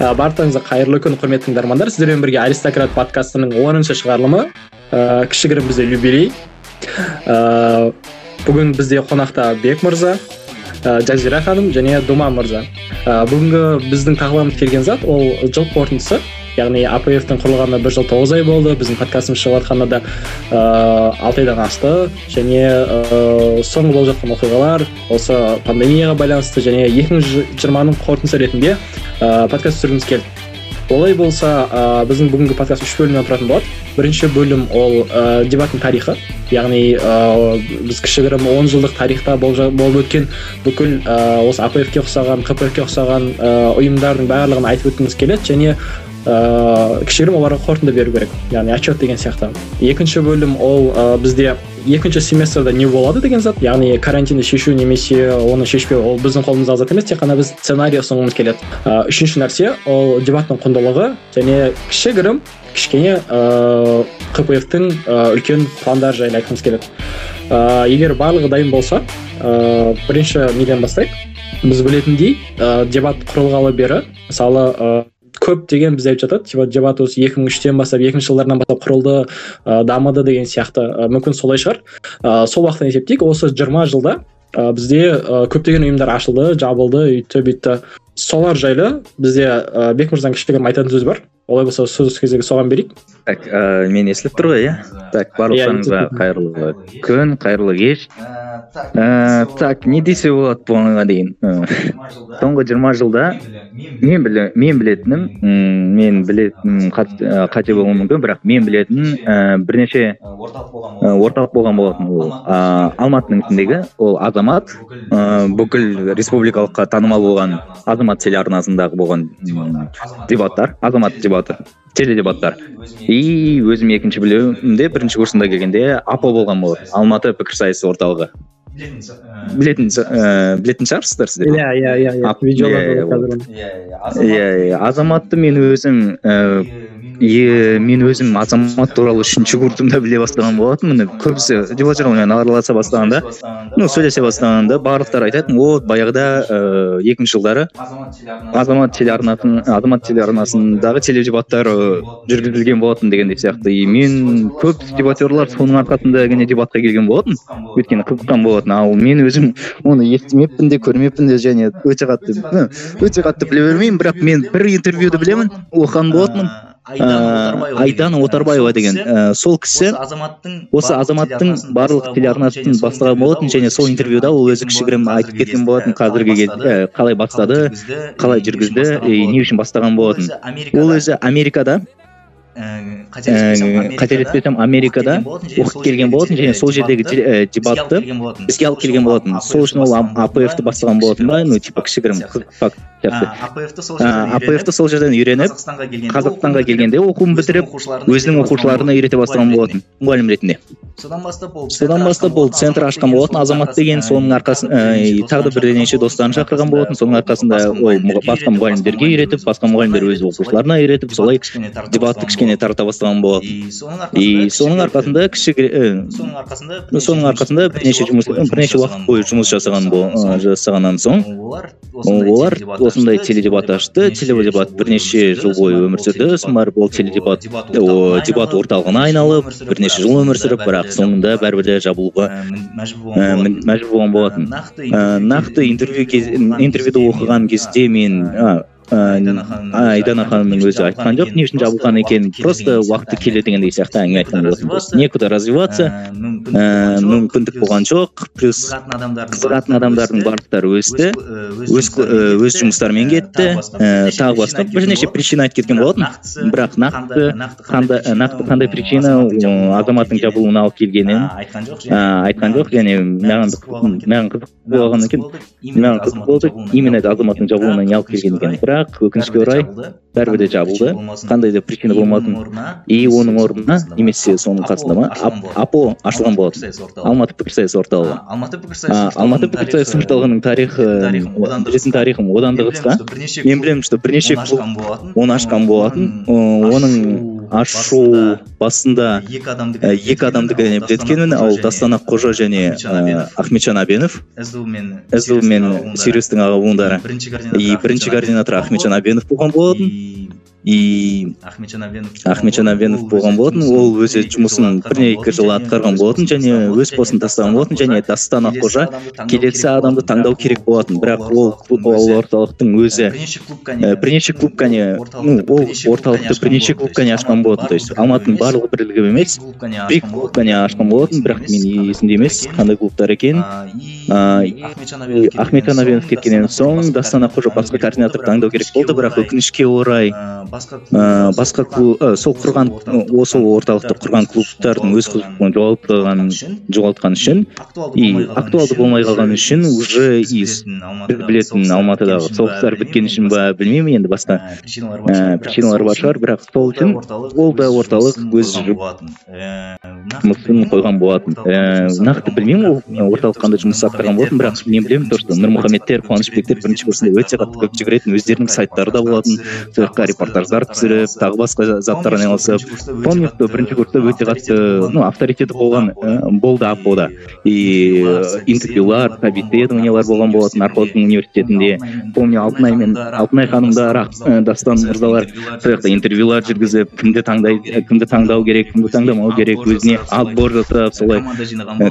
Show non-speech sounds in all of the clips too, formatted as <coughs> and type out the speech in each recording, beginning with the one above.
барлықтарыңызға қайырлы күн құрметті тыңдармандар. Сіздермен бірге аристократ подкастының оныншы шығарылымы. Ыыы кішігірім бізде юбилей ыыы бүгін бізде қонақта бек мырза ә, жазира ханым және думан мырза. Ә, бүгінгі біздің талқылағымыз келген зат ол жыл қорытындысы. Яғни апфтың құрылғанына бір жыл тоғыз ай болды біздің подкастымыз шығып жатқанына да ыыы алты айдан асты. Және ыыы соңғы болып жатқан оқиғалар осы пандемияға байланысты және екі мың жиырманың қорытындысы ретінде ыыы подкаст түсіргіміз келді. Олай болса ә, біздің бүгінгі подкаст үш бөлімнен тұратын болады. Бірінші бөлім ол ә, дебаттың тарихы. Яғни ә, біз кішігірім он жылдық тарихта болып, өткен бүкіл ә, осы апфке ұқсаған қпфке ұқсаған ә, ұйымдардың барлығын айтып өткіміз келеді. Және ыыы кішігірім оларға қорытынды беру керек. Яғни отчет деген сияқты. Екінші бөлім ол ә, бізде екінші семестрде не болады деген зат. Яғни карантинді шешу немесе оны шешпеу ол біздің қолымыздағы зат емес тек қана біз сценарий ұсынғымыз келеді. Ә, үшінші нәрсе ол дебаттың құндылығы және кішігірім кішкене ыыы қпфтың үлкен пландары жайлы айтқымыз келеді. Ыыы егер барлығы дайын болса ыыы бірінші неден бастайық. Біз білетіндей ә, дебат құрылғалы бері мысалы ыыы көп деген бізде айтып жатады. Типа дебат осы екі мың үштен бастап екінші жылдардан бастап құрылды ә, дамыды деген сияқты ә, мүмкін солай шығар. Ә, сол уақыттан есептейік. Осы жиырма жылда ә, бізде ә, көптеген ұйымдар ашылды жабылды үйтті бүйтті. Солар жайлы бізде ә, бек мырзаның кішігірім айтатын сөзі бар. Олай болса сөз кезегі соған берейік. Так ә, мен естіліп тұр ғой иә? Так барлықтарыңызға қайырлы күн қайырлы кеш. Ә, так не десе болады бұған дейін. Соңғы жиырма жылда мен біле, мен білетінім мен білетін қате болуы мүмкін бірақ мен білетін ә, бірнеше орталық болған болатын ол. Алматының ішіндегі ол азамат ә, бүкіл республикалыққа танымал болған азамат. Телеарнасындағы болған дебаттар азамат. дебаты теледебаттар и өзім екінші білімде бірінші курсында келгенде апо болған болатын алматы пікірсайыс орталығы. Білетін ііі білетін шығарсыздар сіздер иә иә иә иә. Иә иә азаматты мен өзім ііі мен өзім азамат туралы үшінші курсымда біле бастаған болатынмын. Көбісі дебатжермен араласа бастағанда. Ну сөйлесе бастағанда барлықтары айтатын вот баяғыда ыыы екінші жылдары азамат телеарнасын азамат телеарнасындағы теледебаттар жүргізілген болатын дегендей сияқты. И мен көп дебатерлар соның арқасында ғана дебатқа келген болатын өйткені қызыққан болатын. Ал мен өзім оны естімеппін де көрмеппін де және өте қатты өте қатты біле бермеймін. Бірақ мен бір интервьюді білемін оқыған болатынмын. Айдана отарбаева деген ә, сол кісі осы азаматтың барлық телеарнасын бастаған болатын және сол интервьюда ол өзі кішігірім айтып кеткен болатын қазіргі кезде қалай бастады қалай жүргізді не үшін бастаған болатын. ол өзі америкада қателеспесем америкада оқып келген болатын және сол жердегі дебатты бізге алып келген болатын. сол үшін ол апфты бастаған болатын. да ну типа кішігірім факт апфты сол жерден үйреніп қазақстанға келгенде оқуын бітіріп өзінің оқушыларына үйрете бастаған болатын мұғалім ретінде. Содан бастап ол содан бастап ол центр ашқан болатын азамат деген соның арқасында тағы да бірнеше достарын шақырған болатын соның арқасында ол басқа мұғалімдерге үйретіп басқа мұғалімдер өз оқушыларына үйретіп солай дебатты кішкене тарта бастаған болатын. И соның арқасында кішігірім соның арқасында бірнеше жұмыс бірнеше уақыт бойы жұмыс жасаған жасағаннан соң олар осындай теледебат ашты теледебат бірнеше жыл бойы өмір сүрді сосын барып ол теледебат дебат орталығына айналып бірнеше жыл өмір сүріп бірақ соңында бәрібір де жабылуға мәжбүр болған болатын. нақты интервью интервьюді оқыған кезде мен айдана ханымның өзі айтқан жоқ не үшін жабылған екенін просто уақыты келеді дегендей сияқты әңгіме айтқан болатын некуда развиваться мүмкіндік болған жоқ плюс қызығатын адамдардың барлықтары өсті. өз жұмыстарымен кетті. тағы басқа бірнеше причина айтып кеткен болатын. бірақ нақты қандай нақты қандай причина азаматтың жабылуына алып келгенін айтқан жоқ және маған маған қызық болған екен маған қызық болды именно азаматтың жабылуына не алып келген екенін бірақ бірақ өкінішке орай бәрібір де жабылды қандай да причина болмасын и оның орнына немесе соның қасында ма апо ашылған болатын алматы пікірсайыс орталығы алматы пікірсайыс алматы пікірсайыс орталығының тарихы білетін тарихым одан да қысқа мен білемін что бірнеше клуб оны ашқан болатын оның ашу басында екі адамдікі екі адамдікі біледі екенмін ал дастан аққожа және ахметжан абенов сду мен сириустың аға буындары и бірінші координатор ахметжан абенов болған болатын. И ахметжан абенов болған болатын ол өзі жұмысын бірнеше жыл атқарған болатын және өз постын тастаған болатын және дастан аққожа келесі адамды таңдау керек болатын. Бірақ ол ол орталықтың өзі. бірнеше клуб кәне ну ол орталықты бірнеше клуб кәне ашқан болатын то есть алматының барлық бірлігі емес. Бір клуб кәне ашқан болатын бірақ мен есімде емес. қандай клубтар екенін ахметжан абенов кеткеннен соң дастан аққожа басқа координатор таңдау керек болды бірақ өкінішке орай басқа ә, басқа клуб ә, сол құрған осы орталықты құрған клубтардың өз клубын жоғалтқаны жоғалтқаны үшін и актуалды болмай қалғаны үшін уже из білетін алматыдағы соғыстар біткен үшін ба білмеймін енді басқа ә, причиналар бар шығар бірақ сол үшін ол да орталық өз жұмысын қойған болатын нақты білмеймін ол орталық қандай жұмыс атқарған болатын бірақ мен білемін то что нұрмұхамедтер қуанышбектер бірінші курсында өте қатты көп жүгіретін өздерінің сайттары да болатын сол жаққа репортаж қағаздар түсіріп тағы басқа заттармен айналысып помню что бірінші курста өте қатты ну авторитеті болған болды апода и интервьюлар собеседованиялар болған болатын архоздың университетінде. Помню алтынай мен алтынай ханымдар дастан мырзалар сол жақта интервьюлар жүргізіп кімді таңдай кімді таңдау керек кімді таңдамау керек өзіне отбор жасап солай.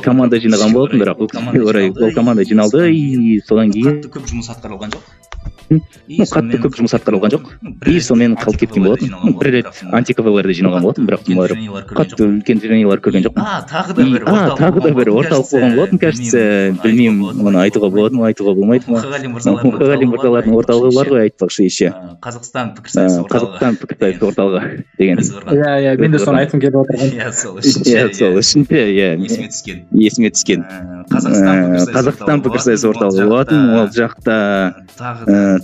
команда жинаған болатын. бірақ өкінішке орай ол команда жиналды и содан кейін көп жұмыс атқарылған жоқ. Ну қатты көп жұмыс атқарылған жоқ и сонымен қалып кеткен болатын бір рет антиквлрді жиналған болатын бірақ олар қатты үлкен трениялар көрген жоқпын а тағы да бір а тағы да бір орталық болған болатын кажется білмеймін оны айтуға болады ма айтуға болмайды ма мұқағали мырзалардың орталығы бар ғой айтпақшы еще қазақстан пікірсайыс орталығы қазақстан пікірсайыс орталығы деген иә иә мен де соны айтқым келіп отырған иә сол иә сол үшінші иә есіме түскен есіме түскен қазақстан пікірсайыс орталығы болатын ол жақта тағы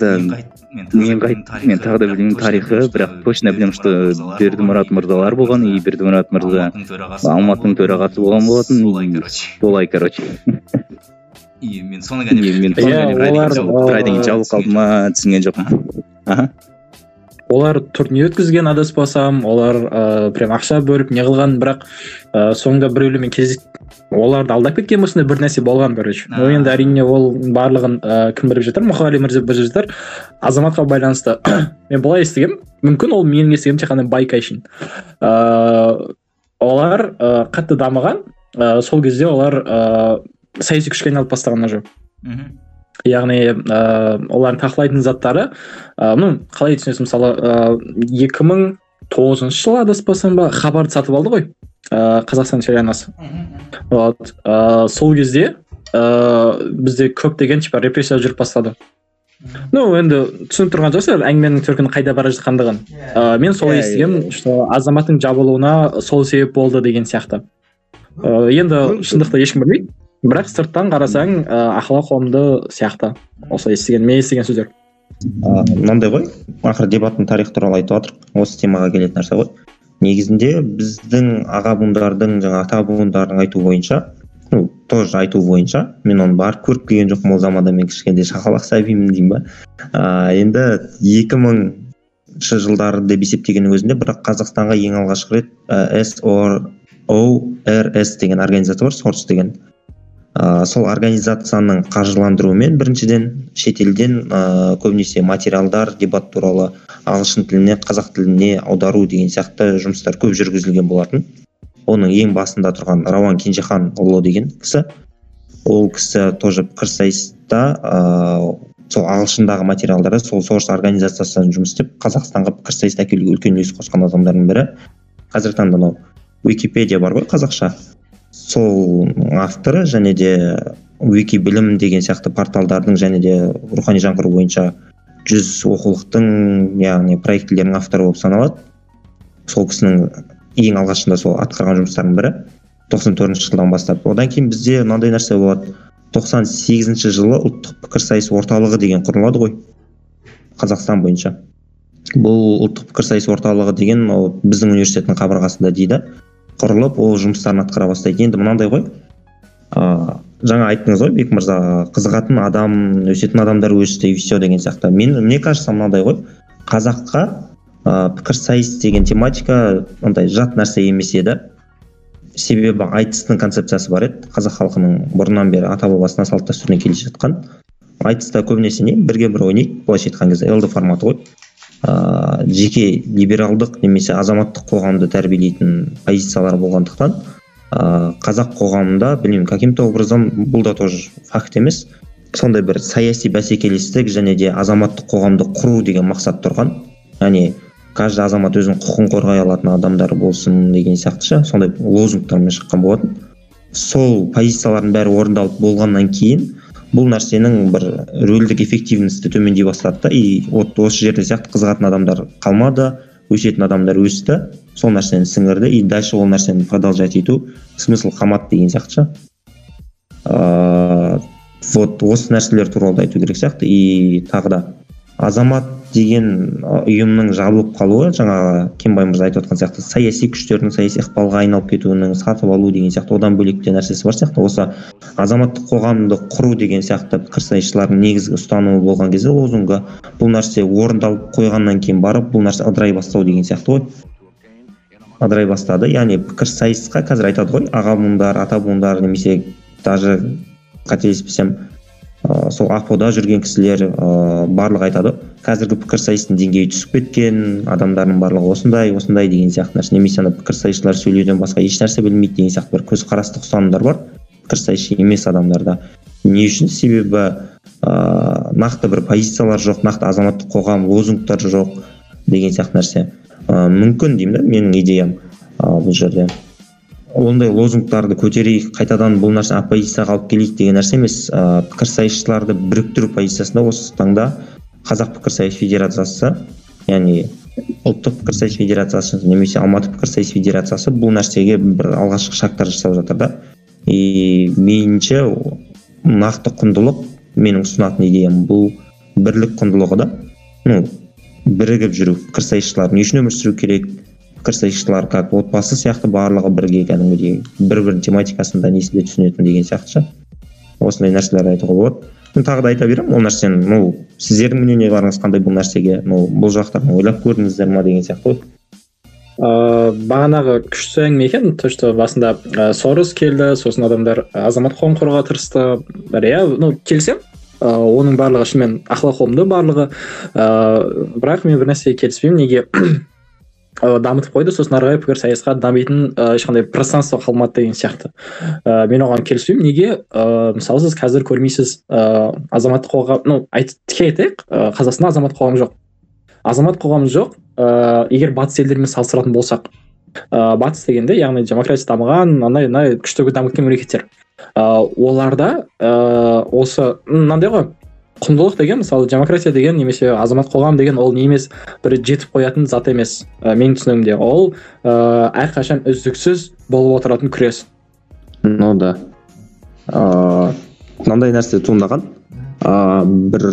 да мен мен тағы да білмеймін тарихы бірақ точно білемін что бердімұрат мырзалар болған и бердімұрат мырза алматының төрағасы болған болатын. Солай короче. И мен соны мен деген жабылып қалды ма түсінген жоқпын. Аха. Олар турнир өткізген адаспасам олар ыыы прям ақша бөліп не қылған бірақ ыыы соңында біреулермен кездес оларды алдап кеткен осындай бір нәрсе болған короче но енді әрине ол барлығын ыыы кім біліп жатыр? Мұқағали мырза біліп жатыр. Азаматқа байланысты <coughs> мен былай естігемін мүмкін ол менің естігенім тек қана байка үшін ыыы олар ыыы қатты дамыған ыыы сол кезде олар ыыы саяси күшке айналып бастаған уже. Мхм. Яғни ыыы олардың талқылайтын заттары ыыы ну қалай түсінесіз? мысалы ыыы екі мың тоғызыншы жылы адаспасам ба хабарды сатып алды ғой ыыы қазақстан телеарнасы. Вот ыыы сол кезде ыыы бізде көптеген типа репрессия жүріп бастады. Ну енді түсініп тұрған жоқсыздар әңгіменің төркіні қайда бара жатқандығын. Ыыы мен солай естігемін что азаматтың жабылуына сол себеп болды деген сияқты. Ыыы енді шындықты ешкім білмейді. Бірақ сырттан қарасаң ыыы ақылы қоғамды сияқты. Осылай естіген мен естіген сөздер. Мынандай ғой. Ақыры дебаттың тарихы туралы айтып жатырмық осы темаға келетін нәрсе ғой. Негізінде біздің аға буындардың жаңа ата буындардың айтуы бойынша ну тоже айтуы бойынша мен оны барып көріп келген жоқпын ол заманда мен кішкентай шақалақ сәбимін деймін ба. Ыыы енді екі мыңыншы жылдары деп есептегеннің өзінде бірақ қазақстанға ең алғашқы рет сорс деген организация бар сорс деген. Ә, сол организацияның қаржыландыруымен біріншіден шетелден ә, көбінесе материалдар дебат туралы ағылшын тіліне қазақ тіліне аудару деген сияқты жұмыстар көп жүргізілген болатын. Оның ең басында тұрған рауан кенжеханұлы деген кісі. Ол кісі тоже пікірсайыста ыыы сол ағылшындағы материалдарды сол сорс организациясымен жұмыс істеп қазақстанға пікірсайысты әкелуге үлкен үлес қосқан адамдардың бірі. Қазіргі таңда мынау википедия бар ғой қазақша. Сол авторы және де вики білім деген сияқты порталдардың және де рухани жаңғыру бойынша жүз оқулықтың яғни проектілердің авторы болып саналады. Сол кісінің ең алғашында сол атқарған жұмыстарының бірі тоқсан төртінші жылдан бастап. Одан кейін бізде мынандай нәрсе болады. тоқсан сегізінші жылы ұлттық пікірсайыс орталығы деген құрылады ғой қазақстан бойынша. Бұл ұлттық пікірсайыс орталығы деген ол біздің университеттің қабырғасында дейді. Құрылып ол жұмыстарын атқара бастайды. енді мынандай ғой. Ыыы жаңа айттыңыз ғой бек мырза қызығатын адам өсетін адамдар өсті и все деген сияқты. Мен мне кажется мынандай ғой. Қазаққа ә, пікірсайыс деген тематика андай жат нәрсе емес еді. Себебі айтыстың концепциясы бар еді. Қазақ халқының бұрыннан бері ата бабасынан салт дәстүрінен келе жатқан айтыста көбінесе не? Бірге бір ойнайды былайша айтқан кезде. Лд форматы ғой. Ыыы жеке либералдық немесе азаматтық қоғамды тәрбиелейтін позициялар болғандықтан ыыы қазақ қоғамында білмеймін каким то образом бұл да тоже факт емес сондай бір саяси бәсекелестік және де азаматтық қоғамды құру деген мақсат тұрған. Яғни каждый азамат өзінің құқығын қорғай алатын адамдар болсын деген сияқты ше сондай лозунгтармен шыққан болатын. Сол позициялардың бәрі орындалып болғаннан кейін бұл нәрсенің бір рөлдік эффективності төмендей бастады да. И вот осы жерде сияқты қызығатын адамдар қалмады өсетін адамдар өсті. Сол нәрсені сіңірді. И дальше ол нәрсені продолжать ету смысл қалмады деген сияқты. Ше ыыы вот осы нәрселер туралы да айту керек сияқты. И тағы да азамат деген ұйымның жабылып қалуы жаңағы кенбай мырза айтып отқан сияқты саяси күштердің саяси ықпалға айналып кетуінің сатып алу деген сияқты одан бөлек те нәрсесі бар сияқты. Осы азаматтық қоғамды құру деген сияқты пікірсайысшылардың негізгі ұстанымы болған кезде лозунгы бұл нәрсе орындалып қойғаннан кейін барып бұл нәрсе ыдырай бастау деген сияқты ғой. ыдырай бастады. Яғни пікірсайысқа қазір айтады ғой аға буындар ата буындар немесе даже қателеспесем ә, сол апода жүрген кісілер ә, барлығы айтады. Қазіргі пікірсайыстың деңгейі түсіп кеткен адамдардың барлығы осындай осындай деген сияқты нәрсе. Немесе ана пікірсайысшылар сөйлеуден басқа ешнәрсе білмейді деген сияқты бір көзқарастық ұстанымдар бар. Пікірсайысшы емес адамдарда. Не үшін? Себебі ә, нақты бір позициялар жоқ нақты азаматтық қоғам лозунгтар жоқ деген сияқты нәрсе. Ә, мүмкін деймін да менің идеям ә, бұл жерде. Ондай лозунгтарды көтерейік қайтадан бұл нәрсе оппозицияға алып келейік деген нәрсе емес. Ыыы пікірсайысшыларды біріктіру позициясында осы таңда қазақ пікірсайыс федерациясы яғни ұлттық пікірсайыс федерациясы немесе алматы пікірсайыс федерациясы бұл нәрсеге бір алғашқы шагтар жасап жатыр да. И меніңше нақты құндылық менің ұсынатын идеям бұл бірлік құндылығы да. Ну бірігіп жүру пікірсайысшылар не үшін өмір сүру керек? Пікірсайысшылар как отбасы сияқты барлығы бірге кәдімгідей бір бірінің тематикасында несінде түсінетін деген сияқты осындай нәрселерді айтуға болады. Тағы да айта беремін ол нәрсені ну сіздердің мнениеларыңыз қандай бұл нәрсеге ну бұл жақтарын ойлап көрдіңіздер ма деген сияқты ғой. Ыыы бағанағы күшті әңгіме екен? То что басында ә, сорос келді сосын адамдар азамат қоғам қорғауға тырысты иә ну келісемін. Ыыы оның барлығы шынымен ақылы барлығы ыыы бірақ мен бір нәрсеге келіспеймін. Неге? Ә, дамытып қойды. Сосын ары қарай пікірсайысқа дамитын ә, ешқандай пространство қалмады деген сияқты. Ә, мен оған келіспеймін. Неге? Ә, мысалы сіз қазір көрмейсіз ә, азаматтық қоғам ну тіке айтайық. Қазақстанда азаматтық қоғам жоқ. Азамат қоғамы жоқ ә, егер батыс елдерімен салыстыратын болсақ. Ә, батыс дегенде яғни демократия дамыған андай мындай күшті дамып кеткен мемлекеттер. Ә, оларда ә, осы мынандай ғой. Құндылық деген мысалы демократия деген немесе азамат қоғам деген ол не емес бір жетіп қоятын зат емес ә, менің түсінігімде. Ол ә, әрқашан үздіксіз болып отыратын күрес. Ну да. Ыыы мынандай нәрсе туындаған. Ыыы бір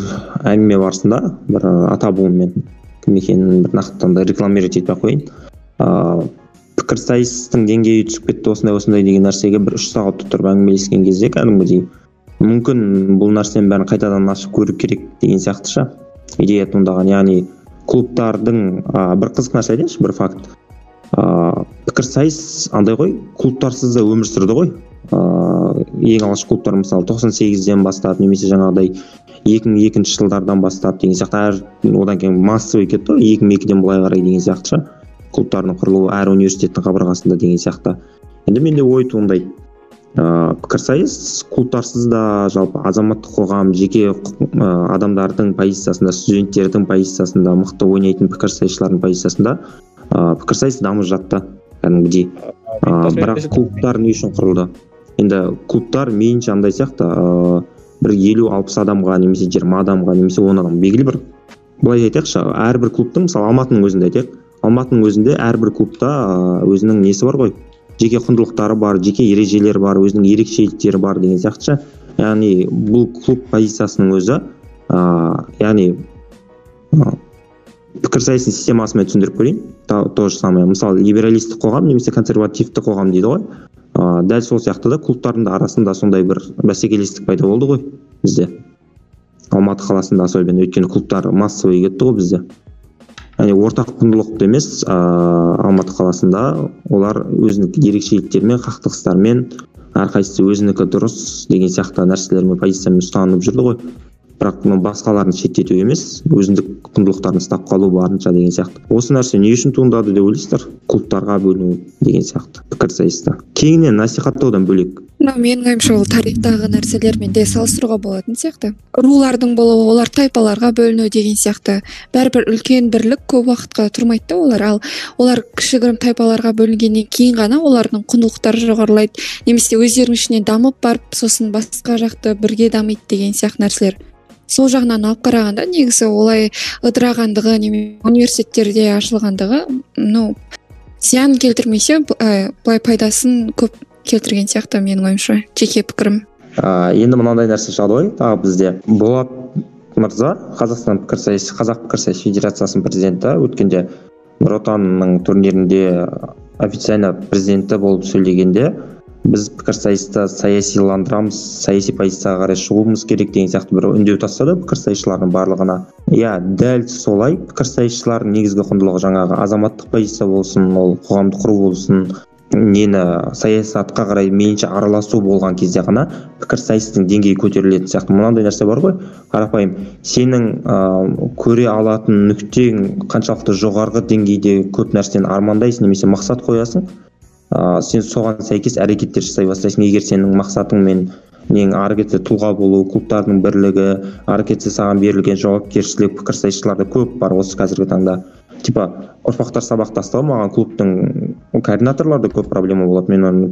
әңгіме барысында бір ата буынмен кім екенін бір нақты рекламировать етпей ақ қояйын. Ыыы пікірсайыстың деңгейі түсіп кетті осындай осындай деген нәрсеге бір үш сағат тұрып әңгімелескен кезде кәдімгідей мүмкін бұл нәрсенің бәрін қайтадан ашып көру керек деген сияқты ше идея туындаған. Яғни клубтардың ә, бір қызық нәрсе айтайыншы бір факт. Ыыы пікірсайыс андай ғой клубтарсыз да өмір сүрді ғой. Ыыы ең алғашқы клубтар мысалы тоқсан сегізден бастап немесе жаңағыдай екі мың екінші жылдардан бастап деген сияқты әр одан кейін массовый кетті ғой екі мың екіден былай қарай деген сияқты ше клубтардың құрылуы әр университеттің қабырғасында деген сияқты. Енді менде ой туындайды. Ыыы пікірсайыс клубтарсыз да жалпы азаматтық қоғам жеке ә, адамдардың позициясында студенттердің позициясында мықты ойнайтын пікірсайысшылардың позициясында ыыы пікірсайыс дамып жатты кәдімгідей. Ыыы бірақ клубтар не үшін құрылды? Енді клубтар мейлінше андай сияқты ыыы бір елу алпыс адамға немесе жиырма адамға немесе он адам белгілі бір былай айтайықшы әрбір клубтың мысалы алматының өзінде айтайық. Алматының өзінде әрбір клубта өзінің несі бар ғой? Жеке құндылықтары бар жеке ережелері бар өзінің ерекшеліктері бар деген сияқты. Яғни бұл клуб позициясының өзі ыыы яғни пікірсайыстың системасымен түсіндіріп көрейін. То же самое мысалы либералистік қоғам немесе консервативті қоғам дейді ғой. Ыыы дәл сол сияқты да клубтардың арасында сондай бір бәсекелестік пайда болды ғой бізде. Алматы қаласында особенно. Өйткені клубтар массовый кетті ғой бізде. Яғни ортақ құндылықты емес ыыы алматы қаласында олар өзінің ерекшеліктерімен қақтығыстармен әрқайсысы өзінікі дұрыс деген сияқты нәрселермен позициямен ұстанып жүрді ғой. Бірақ мына басқаларын шеттету емес өзіндік құндылықтарын ұстап қалу барынша деген сияқты. Осы нәрсе не үшін туындады деп ойлайсыздар? Клубтарға бөліну деген сияқты пікірсайыста. Кеңінен насихаттаудан бөлек ну менің ойымша ол тарихтағы нәрселермен де салыстыруға болатын сияқты. Рулардың болуы олар тайпаларға бөліну деген сияқты. Бәрібір үлкен бірлік көп уақытқа тұрмайды да олар. Ал олар кішігірім тайпаларға бөлінгеннен кейін ғана олардың құндылықтары жоғарылайды. Немесе өздерінің ішінен дамып барып сосын басқа жақты бірге дамиды деген сияқты нәрселер. Сол жағынан алып қарағанда негізі олай ыдырағандығы немесе университеттерде ашылғандығы ну зиян келтірмесе былай пайдасын көп келтірген сияқты менің ойымша. Жеке пікірім. Ә, енді мынандай нәрсе ғой тағы бізде. Болат мырза қазақстан пікірсайыс қазақ пікірсайыс федерациясының президенті. Өткенде нұр отанның турнирінде официально президенті болып сөйлегенде біз пікірсайысты саясиландырамыз саяси позицияға қарай шығуымыз керек деген сияқты бір үндеу тастады пікірсайысшылардың барлығына. Иә дәл солай пікірсайысшылардың негізгі құндылығы жаңағы азаматтық позиция болсын ол қоғамды құру болсын нені саясатқа қарай мейлінше араласу болған кезде ғана пікірсайыстың деңгейі көтерілетін сияқты. Мынандай нәрсе бар ғой қарапайым сенің ә, көре алатын нүктең қаншалықты жоғарғы деңгейде көп нәрсені армандайсың немесе мақсат қоясың ә, сен соған сәйкес әрекеттер жасай бастайсың. Егер сенің мақсатың мен нең ары кетсе тұлға болу клубтардың бірлігі ары кетсе саған берілген жауапкершілік пікірсайысшыларда көп бар осы қазіргі таңда. Типа ұрпақтар сабақтастығы маған клубтың координаторларда көп проблема болады. Мен оны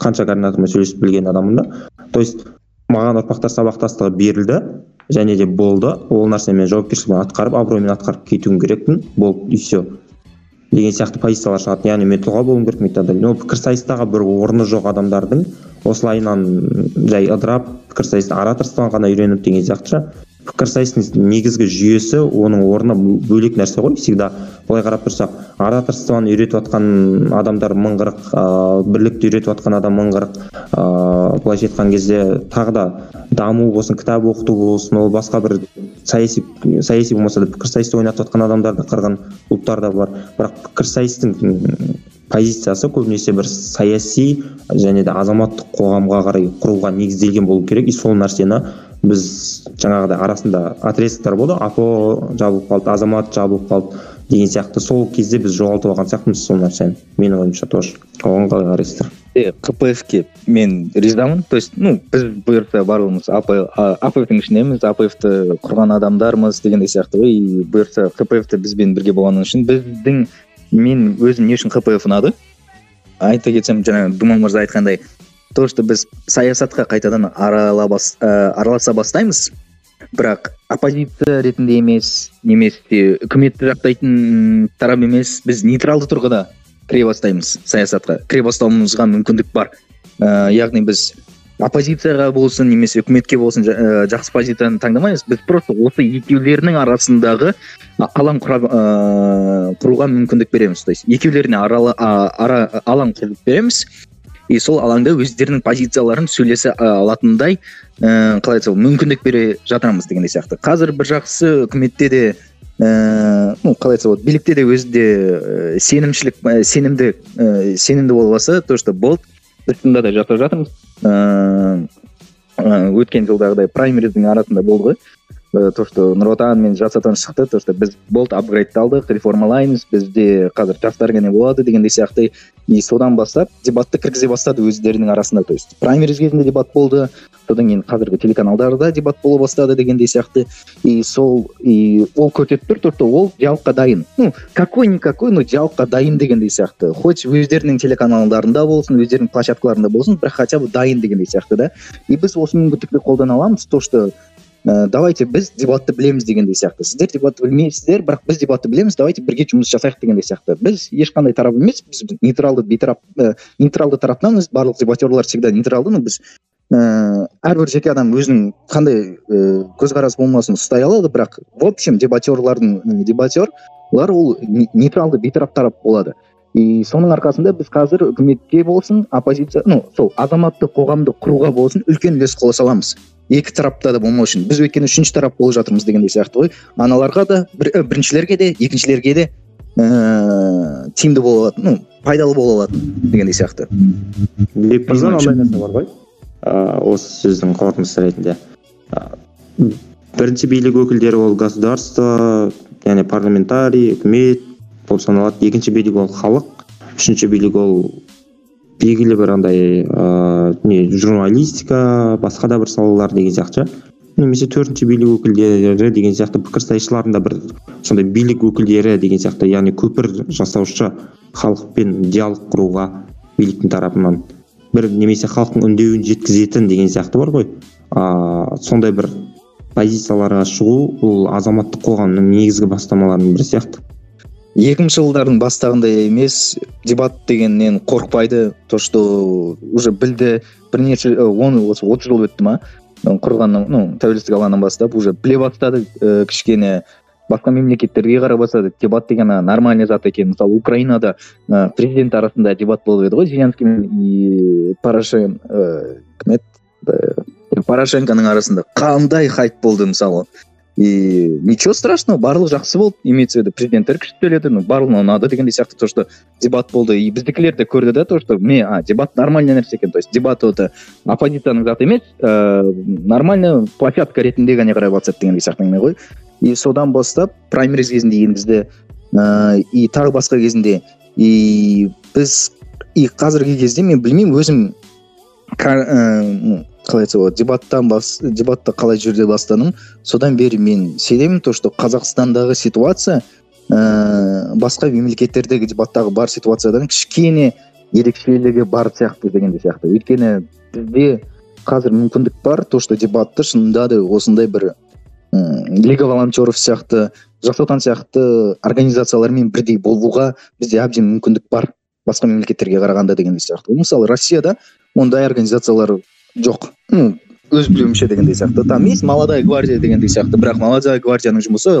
қанша координатормен сөйлесіп білген адаммын да. То есть маған ұрпақтар сабақтастығы берілді және де болды. Ол нәрсені мен жауапкершілігін атқарып абыроймен атқарып кетуім керекпін. Болды и все деген сияқты позициялар шығады яғни мен тұлға болуым керек далее но пікірсайыстағы бір орны жоқ адамдардың осылайынан жай ыдырап пікірсайыста ораторствоны ғана үйреніп деген сияқты ше пікірсайыстың негізгі жүйесі оның орны бөлек нәрсе ғой всегда. Былай қарап тұрсақ ораторствоны үйретіп жатқан адамдар мың қырық ыыы бірлікті үйретіп жатқан адам мың қырық ыыы былайша айтқан кезде тағы да даму болсын кітап оқыту болсын ол басқа бір саяси саяси болмаса да пікірсайысты ойнатып жатқан адамдар да қырғын клубтар да бар. Бірақ пікірсайыстың позициясы көбінесе бір саяси және де азаматтық қоғамға қарай құруға негізделген болу керек. И сол нәрсені біз жаңағыдай арасында отрезоктар болды. Апо жабылып қалды азамат жабылып қалды деген сияқты. Сол кезде біз жоғалтып алған сияқтымыз сол нәрсені менің ойымша тоже. Оған қалай қарайсыздар? Кпфке мен ризамын. То есть ну біз бұйыртса барлығымыз апфтың ішіндеміз апфты құрған адамдармыз дегендей сияқты. Ғой и бұйыртса кпфті бізбен бірге болғаны үшін біздің мен өзім не үшін кпф ұнады? Айта кетсем жаңа думан мырза айтқандай то что біз саясатқа қайтадан арала бас, ә, араласа бастаймыз. Бірақ оппозиция ретінде емес немесе үкіметті жақтайтын тарап емес біз нейтралды тұрғыда кіре бастаймыз саясатқа. Кіре бастауымызға мүмкіндік бар. Ә, яғни біз оппозицияға болсын немесе үкіметке болсын ә, жақсы позицияны таңдамаймыз. Біз просто осы екеулерінің арасындағы алаң құруға мүмкіндік береміз. То есть екеулеріне ара, алаң құрып береміз. И сол алаңда өздерінің позицияларын сөйлесе алатындай ә, қалай айтсам мүмкіндік бере жатырмыз дегендей сияқты. Қазір бір жақсы үкіметте де ііі ну қалай айтса болады билікте де өзі де ә, сенімшілік ә, сенімді ә, сенімді болып алса то что болды. Біз да жасап жатырмыз. Ыыы өткен жылдағыдай праймериздің арасында болды ғой. То что нұр отан мен жас отан шықты то что біз болды апгрейдталдық реформалаймыз бізде қазір жастар ғана болады дегендей сияқты и содан бастап дебатты кіргізе бастады өздерінің арасында. То есть праймериз кезінде дебат болды. Содан кейін қазіргі телеканалдарда дебат бола бастады дегендей сияқты и сол и ол көрсетіп тұр то что ол диалогқа дайын. Ну какой никакой но диалогқа дайын дегендей сияқты хоть өздерінің телеканалдарында болсын өздерінің площадкаларында болсын бірақ хотя бы дайын дегендей сияқты да. И біз осы мүмкіндікті қолдана аламыз. То что ә, давайте біз дебатты білеміз дегендей сияқты. Сіздер дебатты білмейсіздер бірақ біз дебатты білеміз давайте бірге жұмыс жасайық дегендей сияқты. Біз ешқандай тарап емес біз нейтралды бейтарап ә, нейтралды тараптанбыз барлық дебатерлар всегда нейтралды. Но біз ііі әрбір жеке адам өзінің қандай ііі көзқарас болмасын ұстай алады. Бірақ в общем дебатерлардың дебатер олар ол нейтралды бейтарап тарап болады. И соның арқасында біз қазір үкіметке болсын оппозиция ну сол азаматтық қоғамды құруға болсын үлкен үлес қоса аламыз. Екі тарапта да болмау үшін. Біз өйткені үшінші тарап болып жатырмыз дегендей сияқты ғой аналарға да бір, біріншілерге де екіншілерге де ыыы тиімді бола алатын ну пайдалы бола алатын дегендей сияқты. Бек мырза мынандай нәрсе бар ғой? Ыыы осы сөздің қорытындысы ретінде. Бірінші билік өкілдері ол государство яғни парламентарий үкімет болып саналады. Екінші билік ол халық. Үшінші билік ол белгілі бір андай ыыы не журналистика басқа да бір салалар деген сияқты немесе төртінші билік өкілдері деген сияқты пікірсайысшылардың да бір сондай билік өкілдері деген сияқты яғни көпір жасаушы халықпен диалог құруға биліктің тарапынан бір немесе халықтың үндеуін жеткізетін деген сияқты бар ғой. А сондай бір позицияларға шығу бұл азаматтық қоғамның негізгі бастамаларының бірі сияқты. Екінші жылдардың бастағындай емес дебат дегеннен қорықпайды. То что уже білді бірнеше он отыз жыл өтті ма? Құрғаннан ну тәуелсіздік алғаннан бастап уже біле бастады ә, кішкене. Басқа мемлекеттерге қарай бастады. Дебат деген нормальный зат екен. Мысалы украинада ә, президент арасында дебат болып еді ғой зеленский и порошен ә, кім еді? Порошенконың арасында. Қандай хайп болды мысалы? И ничего страшного барлығы жақсы болды имеется в виду президенттер күшті сөйледі ну барлығына ұнады дегендей сияқты то что дебат болды. И біздікілер де көрді да то что ме а дебат нормальный нәрсе екен. То есть дебат это оппозицияның заты емес ыыы нормальный площадка ретінде ғана қарай жатсады дегендей сияқты әңгіме ғой. И содан бастап праймериз кезінде енгізді ыыы и тағы басқа кезінде и біз и қазіргі кезде мен білмеймін өзім қалай айтса болады. Дебаттан бас дебатты қалай жерде бастадым? Содан бері мен сенемін то что қазақстандағы ситуация ә, басқа мемлекеттердегі дебаттағы бар ситуациядан кішкене ерекшелігі бар сияқты дегендей сияқты. Өйткені бізде қазір мүмкіндік бар то что дебатты шынында да осындай бір лига волонтеров сияқты жас отан сияқты организациялармен бірдей болуға бізде әбден мүмкіндік бар. Басқа мемлекеттерге қарағанда дегендей сияқты. Мысалы россияда ондай организациялар жоқ. Ну өз білуімше дегендей сияқты. Там есть молодая гвардия дегендей сияқты. Бірақ молодая гвардияның жұмысы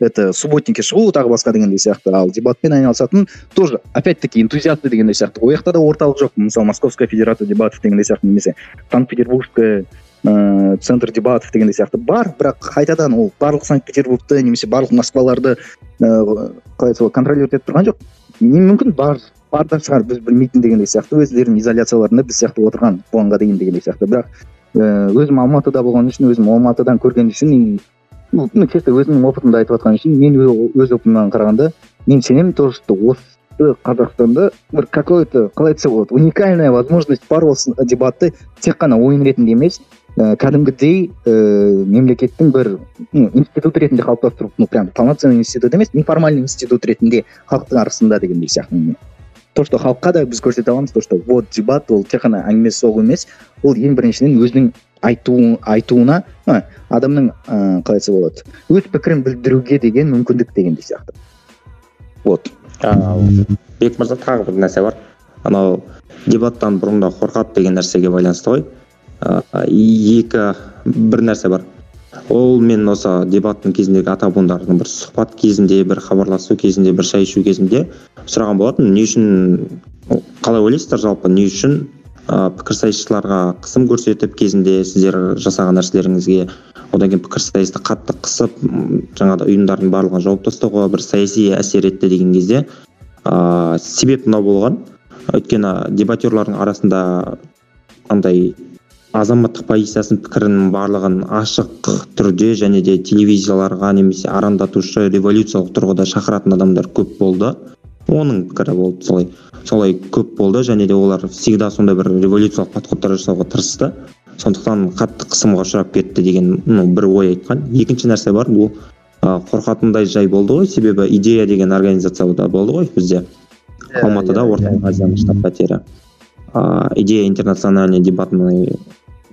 это субботникке шығу тағы басқа дегендей сияқты. Ал дебатпен айналысатын тоже опять таки энтузиасты дегендей сияқты. Ол жақта да орталық жоқ. Мысалы московская федерация дебатов дегендей сияқты немесе санкт петербургская ыыы центр дебатов дегендей сияқты бар. Бірақ қайтадан ол барлық санкт петербургты немесе барлық москваларды ыыы қалай айтса болады контролировать етіп тұрған жоқ. Мүмкін? Бар. Бар да шығар біз білмейтін дегендей сияқты өздерінің изоляцияларында біз сияқты отырған бұғанға дейін дегендей сияқты. Бірақ ыыы өзім алматыда болған үшін өзім алматыдан көрген үшін ну чисто өзімнің опытымды айтып жатқан үшін мен өз опытымнан қарағанда мен сенемін то что осы қазақстанда бір какой то қалай айтса болады уникальная возможность бар осы дебатты тек қана ойын ретінде емес ә, кәдімгідей ә, мемлекеттің бір ну, институт ретінде қалыптастыру ну прям полноценный институт емес неформальный институт ретінде халықтың арасында дегендей сияқты то что халыққа да біз көрсете аламыз то что вот дебат ол тек қана әңгіме соғу емес ол ең біріншіден өзінің айту айтуына ә, адамның ыыы қалай айтса болады өз пікірін білдіруге деген мүмкіндік дегендей сияқты. Вот. Бек мырза тағы бір нәрсе бар. Анау дебаттан бұрында қорқады деген нәрсеге байланысты ғой. Екі бір нәрсе бар. Ол мен осы дебаттың кезіндегі ата буындардың бір сұхбат кезінде бір хабарласу кезінде бір шай ішу кезінде сұраған болатын. Не үшін қалай ойлайсыздар? жалпы не үшін ә, пікірсайысшыларға қысым көрсетіп кезінде сіздер жасаған нәрселеріңізге одан кейін пікірсайысты қатты қысып жаңағыдай ұйымдардың барлығын жауып тастауға бір саяси әсер етті деген кезде ә, себеп мынау болған. Өйткені дебатерлардың арасында андай азаматтық позициясын пікірінің барлығын ашық түрде және де телевизияларға немесе арандатушы революциялық тұрғыда шақыратын адамдар көп болды. Оның пікірі болды солай солай көп болды және де олар всегда сондай бір революциялық подходтар жасауға тырысты. Сондықтан қатты қысымға ұшырап кетті деген ну бір ой айтқан. Екінші нәрсе бар бұл қорқатындай жай болды ғой. Себебі идея деген организация да болды ғой бізде. Алматыда орталық азияның штаб пәтері. Ыыы идея интернациональный дебатный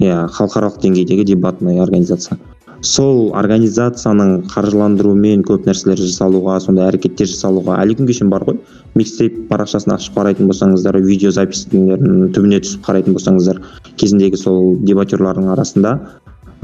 иә халықаралық деңгейдегі дебатный организация. Сол организацияның қаржыландыруымен көп нәрселер жасалуға сондай әрекеттер жасалуға әлі күнге шейін бар ғой. Микстейп парақшасын ашып қарайтын болсаңыздар видеозапистерін түбіне түсіп қарайтын болсаңыздар кезіндегі сол дебатерлардың арасында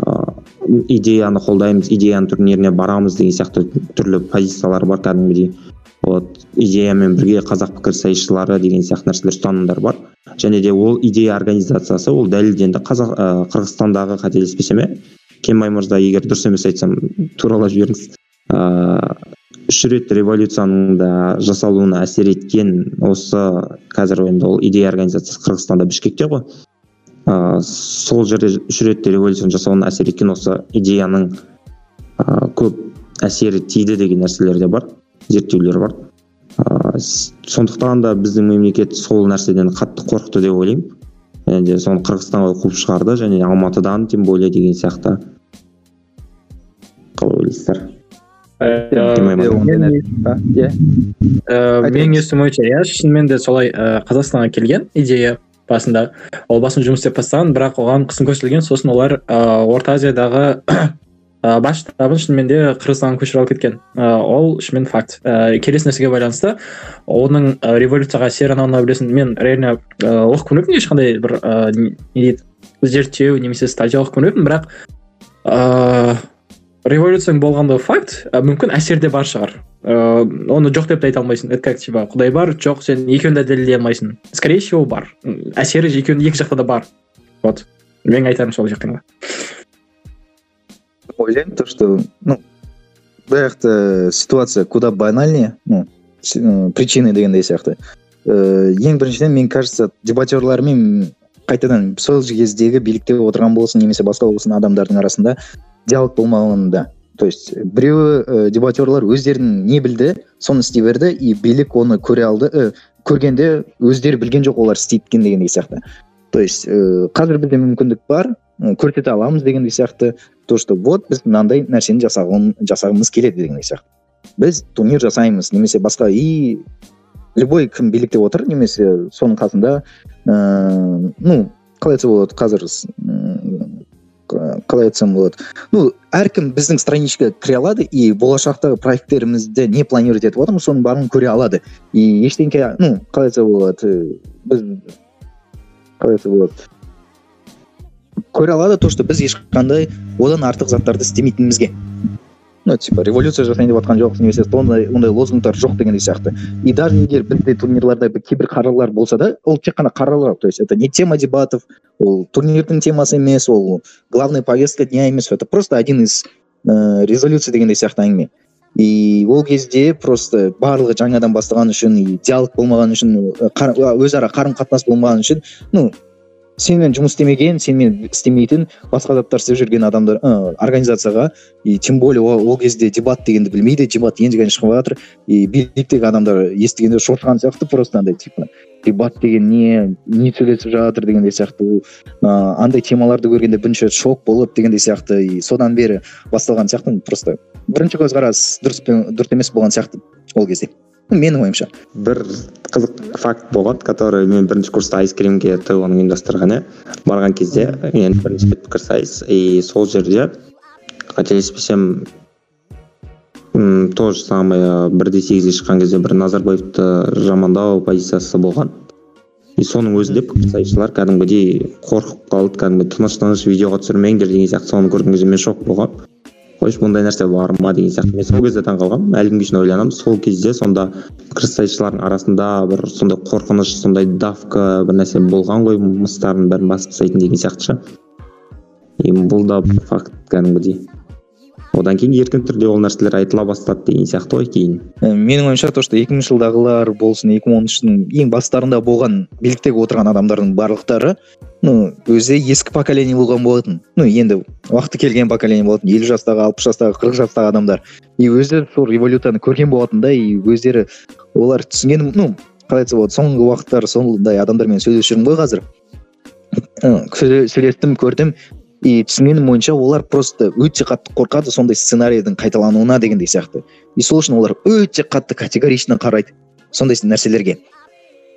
ыыы идеяны қолдаймыз идеяның турниріне барамыз деген сияқты түрлі позициялар бар кәдімгідей. Вот идеямен бірге қазақ пікірсайысшылары деген сияқты нәрселер ұстанымдар бар. Және де ол идея организациясы ол дәлелденді қазақ ә, қырғызстандағы қателеспесем иә. Кенбай мырза егер дұрыс емес айтсам туралап жіберіңіз. Ыыы үш рет революцияның да жасалуына әсер еткен осы қазір енді ол идея организациясы қырғызстанда бішкекте ғой. Ыыы сол жерде үш рет революцияны жасауына әсер еткен осы идеяның ыыы көп әсері тиді деген нәрселер де бар зерттеулер бар. Ыыы сондықтан да біздің мемлекет сол нәрседен қатты қорықты деп ойлаймын. Және де соны қырғызстанға қуып шығарды және алматыдан тем более деген сияқты. Қалай ойлайсыздар? Иә. Менің естуім бойынша иә шынымен де солай ыыы қазақстанға келген идея басында. Ол басында жұмыс істеп бастаған бірақ оған қысым көрсетілген сосын олар ыыы орта азиядағы ә, бас штабын шынымен де қырғызстанға көшіріп алып кеткен. Ә, ол шынымен факт. Ә, келесі нәрсеге байланысты оның ә, революцияға әсері анау білесің. Мен реально ә, оқып көрмеппін ешқандай бір ә, не дейді зерттеу немесе статья оқып көрмеппін бірақ ыыы революцияның болғандығы факт ә, мүмкін әсер де бар шығар. Ыыы оны жоқ деп те айта алмайсың. Это как типа құдай бар жоқ сен екеуін де дәлелдей алмайсың скорее всего бар. Әсері екеуі екі жақта да бар. Вот. Менің айтарым сол жақ қана ойлаймын то что ну бұл жақта ситуация куда банальнее ну причины дегендей сияқты ыыы ең біріншіден мен кажется дебатерлармен қайтадан сол кездегі билікте отырған болсын немесе басқа болсын адамдардың арасында диалог болмағанында то есть біреуі ә, дебатерлар өздерінің не білді соны істей берді и билік оны көре алды ә, көргенде өздері білген жоқ олар істейді екен дегендей сияқты. То есть ә, қазір бізде мүмкіндік бар көрсете аламыз дегендей сияқты. То что вот біз мынандай нәрсені жасағым, жасағымыз келеді дегендей сияқты. Біз турнир жасаймыз немесе басқа и любой кім билікте отыр немесе соның қасында ыыы ну қалай айтса болады қазір қалай айтсам болады. Ну әркім біздің страничкаға кіре алады и болашақтағы проекттерімізді не планировать етіп жатырмыз соның барлығын көре алады. И ештеңке ну қалай айтса болады біз қалай айтса болады көре алады то что біз ешқандай одан артық заттарды істемейтінімізге ну типа революция жасайын деп жатқан жоқпыз немесе ондай ондай лозунгтар жоқ дегендей сияқты. И даже егер бізде турнирларда кейбір қаралар болса да ол тек қана қаралар. То есть это не тема дебатов ол турнирдің темасы емес ол главная повестка дня емес. Это просто один из ыыы резолюция дегендей сияқты әңгіме. И ол кезде просто барлығы жаңадан бастаған үшін и диалог болмаған үшін өзара қарым қатынас болмаған үшін ну сенімен жұмыс істемеген сенімен істемейтін басқа заттар істеп жүрген адамдар ә, организацияға и тем более ол, ол кезде дебат дегенді білмейді дебат енді ғана шығып жатыр и биліктегі адамдар естігенде шошыған сияқты просто андай типа. Дебат деген не не сөйлесіп жатыр дегендей сияқты ыыы андай темаларды көргенде бірінші шок болып дегендей сияқты и содан бері басталған сияқты просто бірінші көзқарас дұрыс дұрыс емес болған сияқты ол кезде. Менің ойымша бір қызық факт болған который мен бірінші курста айскримге то ұйымдастырған иә барған кезде енді бірінші рет пікірсайыс и сол жерде қателеспесем м то же самое бір де сегізге шыққан кезде бір назарбаевты жамандау позициясы болған и соның өзінде пікірсайысшылар кәдімгідей қорқып қалды кәдімгі тыныш тыныш видеоға түсірмеңдер деген сияқты соны көрген кезде мен шок болғанмын қойшы бұндай нәрсе бар ма деген сияқты. Мен сол кезде таңқалғанмын әлі күнге шейін ойланамын. Сол кезде сонда пікірсайысшылардың арасында бір сондай қорқыныш сондай давка бір нәрсе болған ғой мыстарын бәрін басып тастайтын деген сияқты ше. И бұл да бір факт кәдімгідей. Одан кейін еркін түрде ол нәрселер айтыла бастады деген сияқты ғой кейін. Менің ойымша то что екі мыңыншы жылдағылар болсын екі мың он үштің ең бастарында болған биліктегі отырған адамдардың барлықтары ну өзі ескі поколение болған болатын. Ну енді уақыты келген поколение болатын. Елу жастағы алпыс жастағы қырық жастағы адамдар. И өздері сол революцияны көрген болатын да и өздері олар түсінген ну қалай айтса болады соңғы уақыттары сондай адамдармен сөйлесіп жүрмін ғой қазір. Сөйлестім көрдім. И түсінгенім бойынша олар просто өте қатты қорқады сондай сценарийдің қайталануына дегендей сияқты. И сол үшін олар өте қатты категорично қарайды сондай нәрселерге.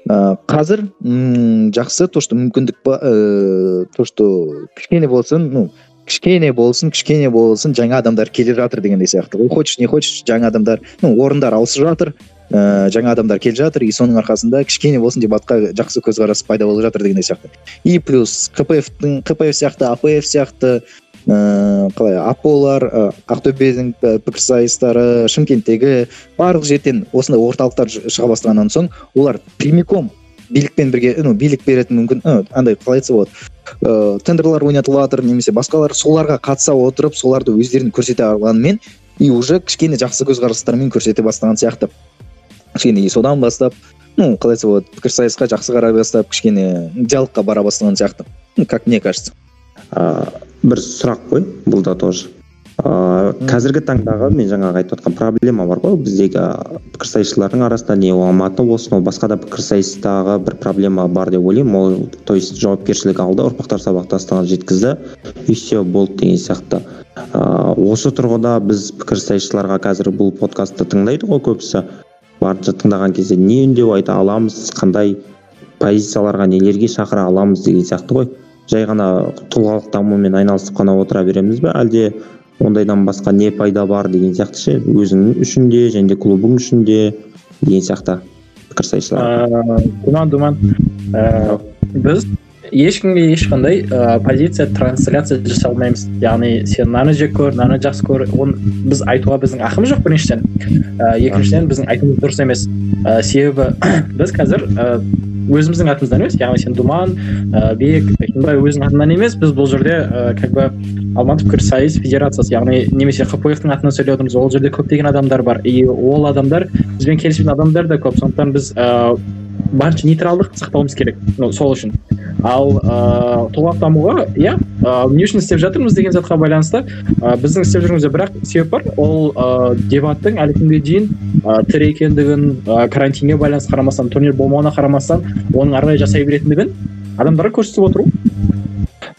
Ә, қазір м жақсы то что мүмкіндік ба ә, то что кішкене болсын ну кішкене болсын кішкене болсын жаңа адамдар келе жатыр дегендей сияқты. Ғой хочешь не хочешь жаңа адамдар ну орындар ауысып жатыр. Ә, жаңа адамдар келе жатыр и соның арқасында кішкене болсын дебатқа жақсы көзқарас пайда болып жатыр дегендей сияқты. И плюс кпфтың кпф сияқты апф сияқты ыыы қалай аполар ақтөбенің пікірсайыстары шымкенттегі барлық жерден осындай орталықтар шыға бастағаннан соң олар прямиком билікпен бірге ну билік беретін мүмкін андай қалай айтса болады. Ыыы тендерлар ойнатылып жатыр немесе басқалар соларға қатыса отырып соларды өздерін көрсете алғанымен и уже кішкене жақсы көзқарастармен көрсете бастаған сияқты. Кішкене содан бастап ну қалай айтса болады пікірсайысқа жақсы қарай бастап кішкене диалогқа бара бастаған сияқты. Ну как мне кажется. Ыыы бір сұрақ қой бұл да тоже. Ыыы қазіргі таңдағы мен жаңағы айтып отқан проблема бар ғой біздегі пікірсайысшылардың арасында не алматы болсын ол басқа да пікірсайыстағы бір проблема бар деп ойлаймын. Ол то есть жауапкершілік алды ұрпақтар сабақтастығын жеткізді и все болды деген сияқты. Ыыы осы тұрғыда біз пікірсайысшыларға қазір бұл подкастты тыңдайды ғой көбісі. Барынша тыңдаған кезде не үндеу айта аламыз қандай позицияларға нелерге шақыра аламыз деген сияқты ғой. Жай ғана тұлғалық дамумен айналысып қана отыра береміз бе? Әлде ондайдан басқа не пайда бар деген сияқты ше? Өзің үшін де және де клубың үшін де деген сияқты пікірсайысшылар думан думан біз ешкімге ешқандай ә, позиция трансляция жасай алмаймыз яғни сен мынаны жек көр мынаны жақсы көр. Оны біз айтуға біздің ақымыз жоқ біріншіден. Ә, екіншіден біздің айтуымыз дұрыс емес. Ә, себебі <clears throat> біз қазір өзіміздің атымыздан емес яғни сен думан ә, бек бекенбай өзінің атынан емес біз бұл жерде ә, как бы алматы пікірсайыс федерациясы яғни немесе хпфтың атынан сөйлеп отырмыз ол жерде көптеген адамдар бар. И ол адамдар бізбен келіспейтін адамдар да көп. Сондықтан біз ыыы барынша нейтралдық сақтауымыз керек. Ну сол үшін. Ал ыыы тұлғалық дамуға иә не үшін істеп жатырмыз деген затқа байланысты ә, біздің істеп жүргенімізде бірақ себеп бар. Ол ыыы дебаттың әлі күнге дейін ә, тірі екендігін ә, карантинге байланысты қарамастан турнир болмауына қарамастан оның ары қарай жасай беретіндігін адамдарға көрсетіп отыру.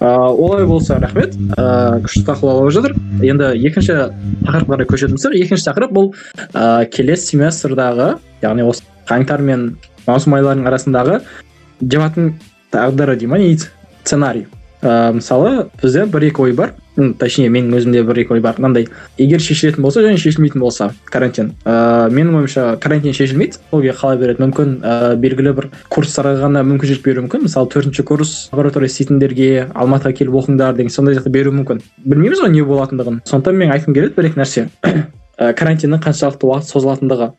Ыыы олай болса рахмет. Ыыы күшті талқылау жатыр. Енді екінші тақырыпқа қарай көшетін болсақ екінші тақырып бұл ыыы келесі семестрдағы яғни осы қаңтар мен маусым айларының арасындағы дебаттың тағдыры дей ма не сценарий. Ыыы мысалы бізде бір екі ой бар. Точнее менің өзімде бір екі ой бар. Мынандай егер шешілетін болса және шешілмейтін болса карантин. Ыыы менің ойымша карантин шешілмейді. Ол қала береді? Мүмкін ыыы белгілі бір курстарға ғана мүмкіншілік беруі мүмкін. Мысалы төртінші курс лаборатория істейтіндерге алматыға келіп оқыңдар деген сондай жақты беруі мүмкін. Білмейміз ғой не болатындығын. Сондықтан мен айтқым келеді бір екі нәрсе <coughs> карантиннің қаншалықты уақыт созылатындығы.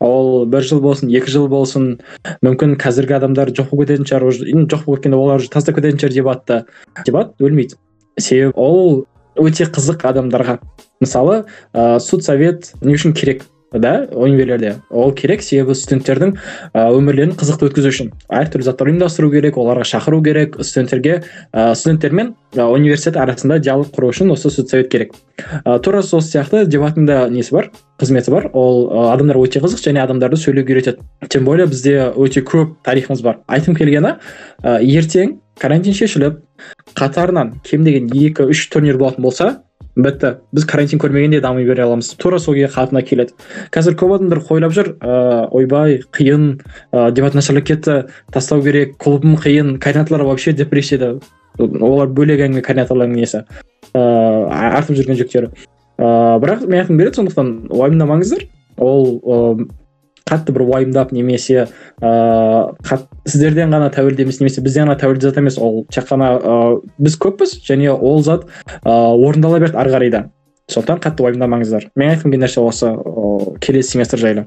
Ол бір жыл болсын екі жыл болсын мүмкін қазіргі адамдар жоқ болып кететін шығар. Уже жоқ болып кеткенде олар уже тастап кететін шығар дебатты дебат өлмейді. Себебі ол өте қызық адамдарға. Мысалы ыыы судсовет не үшін керек? Да? Универлерде ол керек. Себебі студенттердің өмірлерін қызықты өткізу үшін. Әртүрлі заттар ұйымдастыру керек оларға шақыру керек. Студенттерге ә, студенттер мен университет арасында диалог құру үшін осы судсовет керек. Ә, тура сол сияқты дебаттың да несі бар? Қызметі бар. Ол ә, адамдар өте қызық және адамдарды сөйлеуге үйретеді. Тем более бізде өте көп тарихымыз бар. Айтқым келгені ә, ертең карантин шешіліп қатарынан кем деген екі үш турнир болатын болса бітті біз карантин көрмегенде дами бере аламыз. Тура сол қалпына келеді. Қазір көп адамдар ойлап жүр ыыы ойбай қиын ыыы дебат нашарлап кетті тастау керек клубым қиын координаторлар вообще депрессияда. Олар бөлек әңгіме координаторлардың несі. Ыыы артып жүрген жүктері ыыы бірақ мен айтқым келеді сондықтан уайымдамаңыздар. Ол қатты бір уайымдап немесе ыыы сіздерден ғана тәуелді емес немесе бізден ғана тәуелді зат емес ол тек қана ыыы біз көппіз және ол зат ыыы орындала береді ары қарай да. Сондықтан қатты уайымдамаңыздар. Мен айтқым келген нәрсе осы келесі семестр жайлы.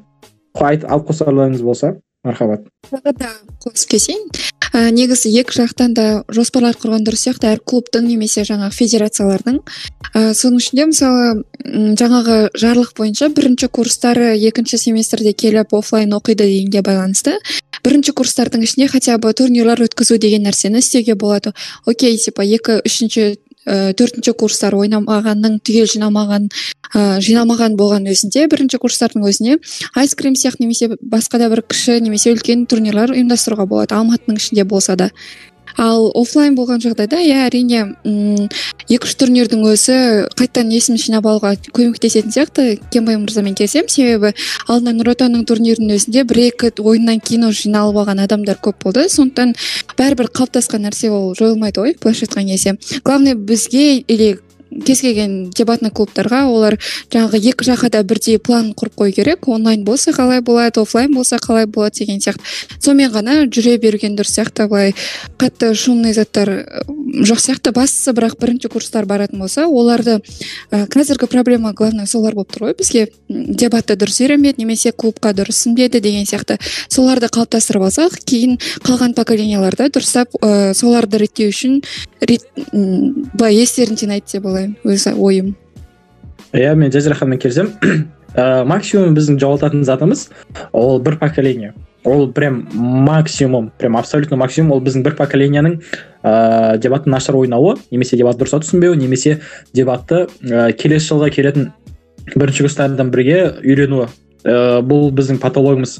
Алып қосарларыңыз болса мархабат. Тағы да қосып кетейін. Ә, негізі екі жақтан да жоспарлар құрған дұрыс сияқты әр клубтың немесе жаңағы федерациялардың. Ә, соның ішінде мысалы жаңағы жарлық бойынша бірінші курстары екінші семестрде келіп офлайн оқиды дегенге байланысты бірінші курстардың ішінде хотя бы турнирлар өткізу деген нәрсені істеуге болады. Окей типа екі үшінші ә, төртінші курстар ойнамағанның түгел жинамаған ә, жинамаған болған өзінде бірінші курстардың өзіне айскрим сияқты немесе басқа да бір кіші немесе үлкен турнирлар ұйымдастыруға болады. Алматының ішінде болса да. Ал офлайн болған жағдайда иә әрине м екі үш турнирдің өзі қайтадан есін жинап алуға көмектесетін сияқты. Кенбай мырзамен келісемін. Себебі алдында нұр отанның турнирінің өзінде бір екі ойыннан кейін уже жиналып алған адамдар көп болды. Сондықтан бәрібір қалыптасқан нәрсе ол жойылмайды ғой былайша айтқан кезде. Главное бізге или кез келген дебатный клубтарға олар жаңағы екі жаққа да бірдей план құрып қою керек. Онлайн болса қалай болады офлайн болса қалай болады деген сияқты. Сонымен ғана жүре берген дұрыс сияқты былай қатты шумный заттар жоқ сияқты бастысы бірақ бірінші курстар баратын болса оларды ә, қазіргі проблема главное солар болып тұр ғой. Бізге дебатты дұрыс үйренбеді немесе клубқа дұрыс сіңбеді деген сияқты. Соларды қалыптастырып алсақ кейін қалған поколенияларда дұрыстап ә, соларды реттеу үшін рет, былай естерін жинайды деп ойлаймын өз ойым. Иә мен жазираханмен келісемін. <clears throat> Ә, максимум біздің жоғалтатын затымыз ол бір поколение. Ол прям максимум прям абсолютно максимум. Ол біздің бір поколенияның ыыы дебатты нашар ойнауы. Немесе дебатты дұрыстап түсінбеуі немесе дебатты ә, келесі жылға келетін бірінші курстардан бірге үйренуі. Ә, бұл біздің патологиямыз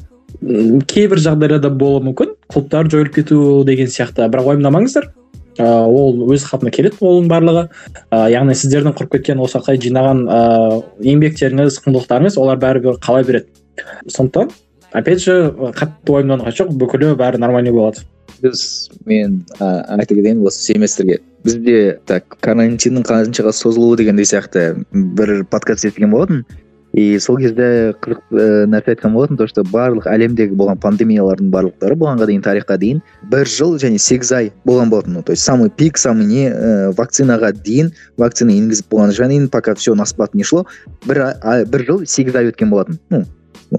кейбір жағдайларда болуы мүмкін. Клубтар жойылып кету деген сияқты. Бірақ уайымдамаңыздар ә, ол өз қалпына келеді оның барлығы. Ә, яғни сіздердің құрып кеткен осы қай жинаған ыыы еңбектеріңіз құндылықтарыңыз олар бәрібір қала береді. Сондықтан опять же қатты уайымдануға жоқ бүкілі бәрі нормальный болады. Біз мен айта кетейін осы семестрге. Бізде так карантиннің қаншаға созылуы дегендей сияқты бір подкаст естіген болатын. И сол кезде қызық ә, нәрсе айтқан болатын то что барлық әлемдегі болған пандемиялардың барлықтары бұғанға дейін тарихқа дейін бір жыл және сегіз ай болған болатын то есть самый пик самый не ә, вакцинаға дейін вакцина енгізіп болғанға дейін пока все на спад не шло бір, бір жыл сегіз ай өткен болатын ну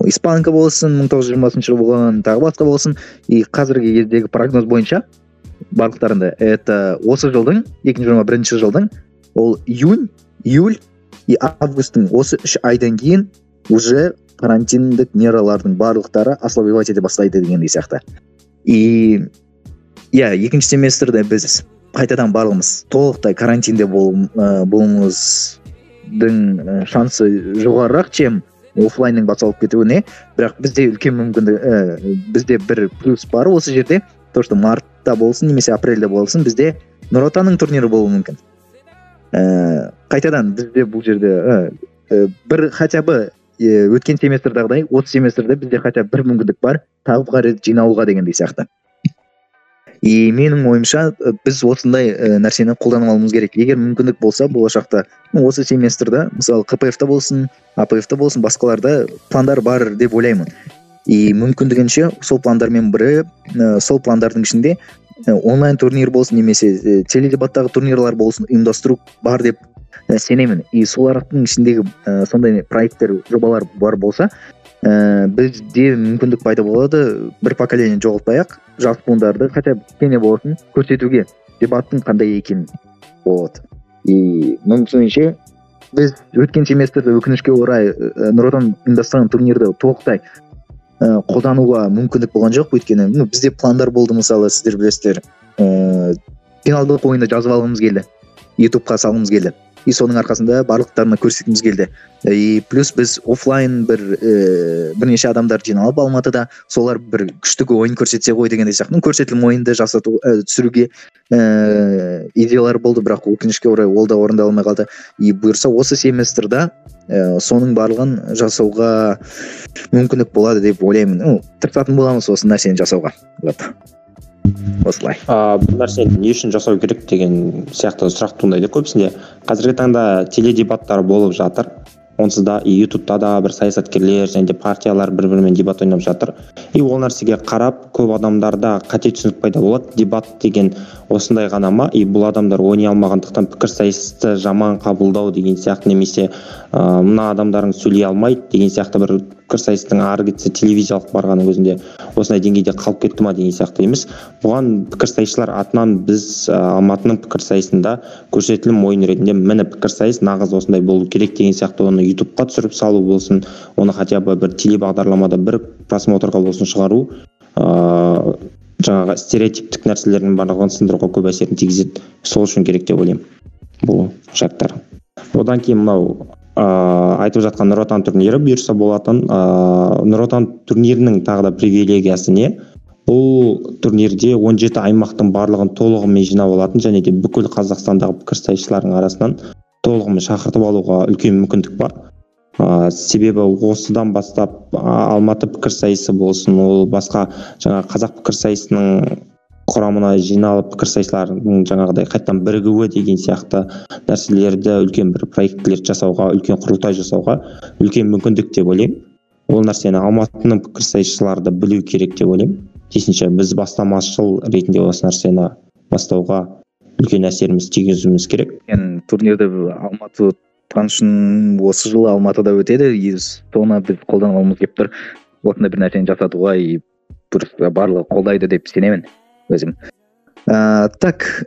испанка болсын мың тоғыз жүз жиырмасыншы жылы болған тағы басқа болсын. И қазіргі кездегі прогноз бойынша барлықтарында это осы жылдың екі мың жиырма бірінші жылдың ол июнь июль и августтың осы үш айдан кейін уже карантиндік мералардың барлықтары ослабевать ете бастайды дегендей сияқты. И иә екінші семестрде біз қайтадан барлығымыз толықтай карантинде болуымыздың шансы жоғарырақ чем оффлайнның басталып кетуіне. Бірақ бізде үлкен мүмкіндік ә, бізде бір плюс бар осы жерде. То что мартта болсын немесе апрельде болсын бізде нұр отанның турнирі болуы мүмкін. Ә, қайтадан бізде бұл жерде ә, бір хотя бы өткен семестрдағыдай осы семестрде бізде хотя бір мүмкіндік бар. Тағы рет жиналуға дегендей сияқты. И менің ойымша біз осындай ә, нәрсені қолданып керек. Егер мүмкіндік болса болашақта осы семестрда мысалы кпф та болсын апф та болсын басқаларда пландар бар деп ойлаймын. И мүмкіндігінше сол пландармен бірі ә, сол пландардың ішінде онлайн турнир болсын немесе теледебаттағы турнирлар болсын ұйымдастыру бар деп сенемін. И солардың ішіндегі ә, сондай проекттер жобалар бар болса ә, бізде мүмкіндік пайда болады. Бір поколение жоғалтпай ақ жас буындарды хотя бы кішкене болсын көрсетуге дебаттың қандай екенін вот и мүмкінінше біз өткен семестрде өкінішке орай нұр отан ұйымдастырған турнирді толықтай ә, қолдануға мүмкіндік болған жоқ. Өйткені ну бізде пландар болды мысалы сіздер білесіздер. Ыыы финалдық ойынды жазып алғымыз келді. Ютубқа салғымыз келді. И соның арқасында барлықтарына көрсеткіміз келді. И плюс біз офлайн бір ііі бірнеше адамдар жиналып алматыда солар бір күшті ойын көрсетсе ғой дегендей сияқты. Көрсетілім ойынды жасату ә, түсіруге ііі идеялар болды бірақ өкінішке орай ол да орындалмай қалды. И бұйырса осы семестрда ә, соның барлығын жасауға мүмкіндік болады деп ойлаймын. Ну тырысатын боламыз осы нәрсені жасауға. Вот. Осылай. Ыыы бұл нәрсені не үшін жасау керек деген сияқты сұрақ туындайды. Көбісінде қазіргі таңда теледебаттар болып жатыр. Онсыз да ютубта да бір саясаткерлер және де партиялар бір бірімен дебат ойнап жатыр. И ол нәрсеге қарап көп адамдарда қате түсінік пайда болады. Дебат деген осындай ғана ма? И бұл адамдар ойнай алмағандықтан пікірсайысты жаман қабылдау деген сияқты немесе ыыы мына адамдарың сөйлей алмайды деген сияқты бір пікірсайыстың ары кетсе телевизиялық барғанның өзінде осындай деңгейде қалып кетті ма деген сияқты емес. Бұған пікірсайысшылар атынан біз алматының пікірсайысында көрсетілім ойын ретінде міне пікірсайыс нағыз осындай болу керек деген сияқты оны ютубқа түсіріп салу болсын оны хотя бы бір телебағдарламада бір просмотрға болсын шығару ыыы жаңағы стереотиптік нәрселердің барлығын сындыруға көп әсерін тигізеді. Сол үшін керек деп ойлаймын бұл шарттар. Одан кейін мынау ыыы айтып жатқан нұр отан турнирі бұйырса болатын ыыы нұр отан турнирінің тағы да привилегиясы не? Бұл турнирде 17 аймақтың барлығын толығымен жинап алатын және де бүкіл қазақстандағы пікірсайысшылардың арасынан толығымен шақыртып алуға үлкен мүмкіндік бар. Ә, себебі осыдан бастап алматы пікірсайысы болсын ол басқа жаңа қазақ пікірсайысының құрамына жиналып пікірсайыстардың жаңағыдай қайтадан бірігуі деген сияқты нәрселерді үлкен бір проектілер жасауға үлкен құрылтай жасауға үлкен мүмкіндік деп ойлаймын. Ол нәрсені алматының пікірсайысшылары да білу керек деп ойлаймын. Тиісінше біз бастамашыл ретінде осы нәрсені бастауға үлкен әсерімізді тигізуіміз керек. Енді турнирді алматы үшін осы жылы алматыда өтеді. И соны біз қолданғымыз келіп тұр. Осындай бір нәрсені жасатуға и барлығы қолдайды деп сенемін өзім. Ә, так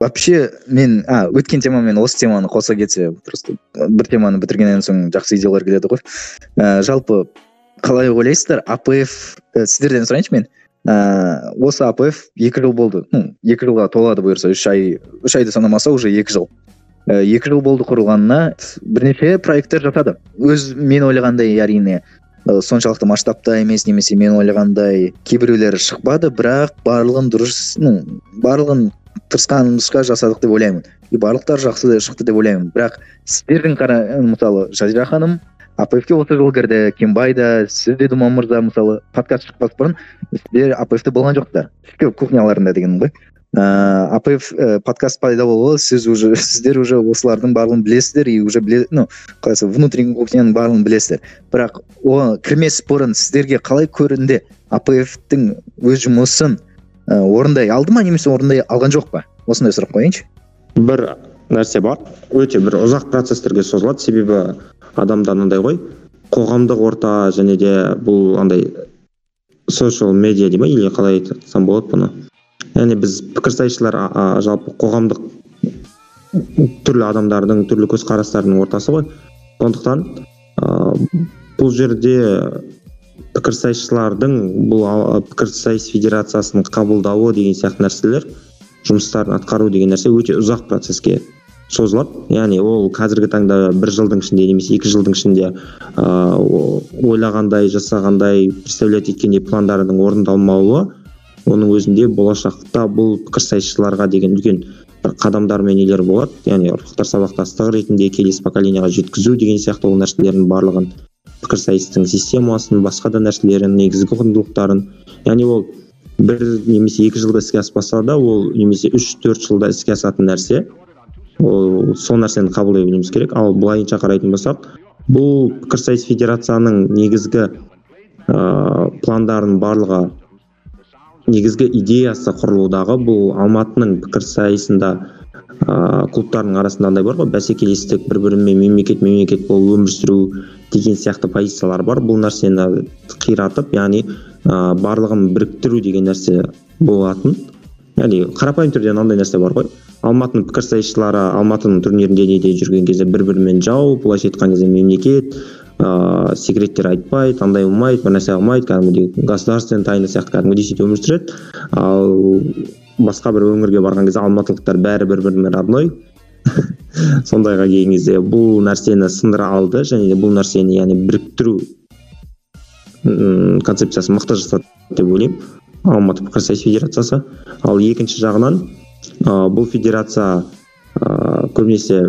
вообще мен а өткен темамен осы теманы қоса кетсе просто бір теманы бітіргеннен соң жақсы идеялар келеді ғой. Ә, жалпы қалай ойлайсыздар апф ә, сіздерден сұрайыншы мен. Ә, осы апф екі жыл болды. Ну екі жылға толады бұйырса үш ай үш айды санамаса уже екі жыл. Ә, екі жыл болды құрылғанына. Бірнеше проекттер жасады өз мен ойлағандай әрине соншалықты масштабта емес немесе мен ойлағандай кейбіреулері шықпады бірақ барлығын дұрыс ну барлығын тырысқанымызша жасадық деп ойлаймын. И барлықтары жақсы шықты деп ойлаймын. Бірақ сіздердің қара мысалы жазира ханым апф осы жылы кірді кембай да сіз де думан мырза мысалы подкаст шықпас бұрын сіздер апфте болған жоқсыздар кухняларында дегенім ғой. Ыыы апф подкаст пайда болғалы сіз уже <laughs> сіздер уже осылардың барлығын білесіздер и уже біле ну қалай внутренний кухняның барлығын білесіздер. Бірақ оған кірмес бұрын сіздерге қалай көрінді апфтың өз жұмысын ә, орындай алды ма немесе орындай алған жоқ па? Осындай сұрақ қояйыншы. Бір нәрсе бар. Өте бір ұзақ процесстерге созылады. Себебі адамда мынандай ғой қоғамдық орта және де бұл андай social медиа дей ма или қалай айтсам болады бұны. Яғни біз пікірсайысшылар жалпы қоғамдық түрлі адамдардың түрлі көзқарастардың ортасы ғой. Сондықтан бұл жерде пікірсайысшылардың бұл пікірсайыс федерациясының қабылдауы деген сияқты нәрселер жұмыстарын атқару деген нәрсе өте ұзақ процеске созылады. Яғни ол қазіргі таңда бір жылдың ішінде немесе екі жылдың ішінде ыыы ойлағандай жасағандай представлять еткендей пландардың орындалмауы оның өзінде болашақта бұл пікірсайысшыларға деген үлкен бір қадамдар мен нелер болады. Яғни ұрпақтар сабақтастығы ретінде келесі поколениеға жеткізу деген сияқты ол нәрселердің барлығын пікірсайыстың системасын басқа да нәрселерін негізгі құндылықтарын. Яғни ол бір немесе екі жылда іске аспаса да ол немесе үш төрт жылда іске асатын нәрсе. Ол сол нәрсені қабылдай білуіміз керек. Ал былайынша қарайтын болсақ бұл пікірсайыс федерацияның негізгі ыыы пландарын барлығы негізгі идеясы құрылудағы бұл алматының пікірсайысында ыыы клубтардың арасында андай бар ғой бәсекелестік бір бірімен мемлекет мемлекет болып өмір сүру деген сияқты позициялар бар. Бұл нәрсені қиратып яғни ә, барлығын біріктіру деген нәрсе болатын. Яғни қарапайым түрде мынандай нәрсе бар ғой. Алматының пікірсайысшылары алматының турнирінде неде жүрген кезде бір бірімен жау былайша айтқан кезде мемлекет ыыы секреттер айтпайды андай болмайды бір нәрсе қылмайды кәдімгідей государственная тайна сияқты кәдімгідей сөйтіп өмір сүреді. Ал басқа бір өңірге барған кезде алматылықтар бәрі бір бірімен родной. <laughs> Сондайға келген кезде бұл нәрсені сындыра алды және де бұл нәрсені яғни біріктіру концепциясын мықты жасады деп ойлаймын. Алматы пікірсайыс федерациясы. Ал екінші жағынан ә, бұл федерация ә, көбінесе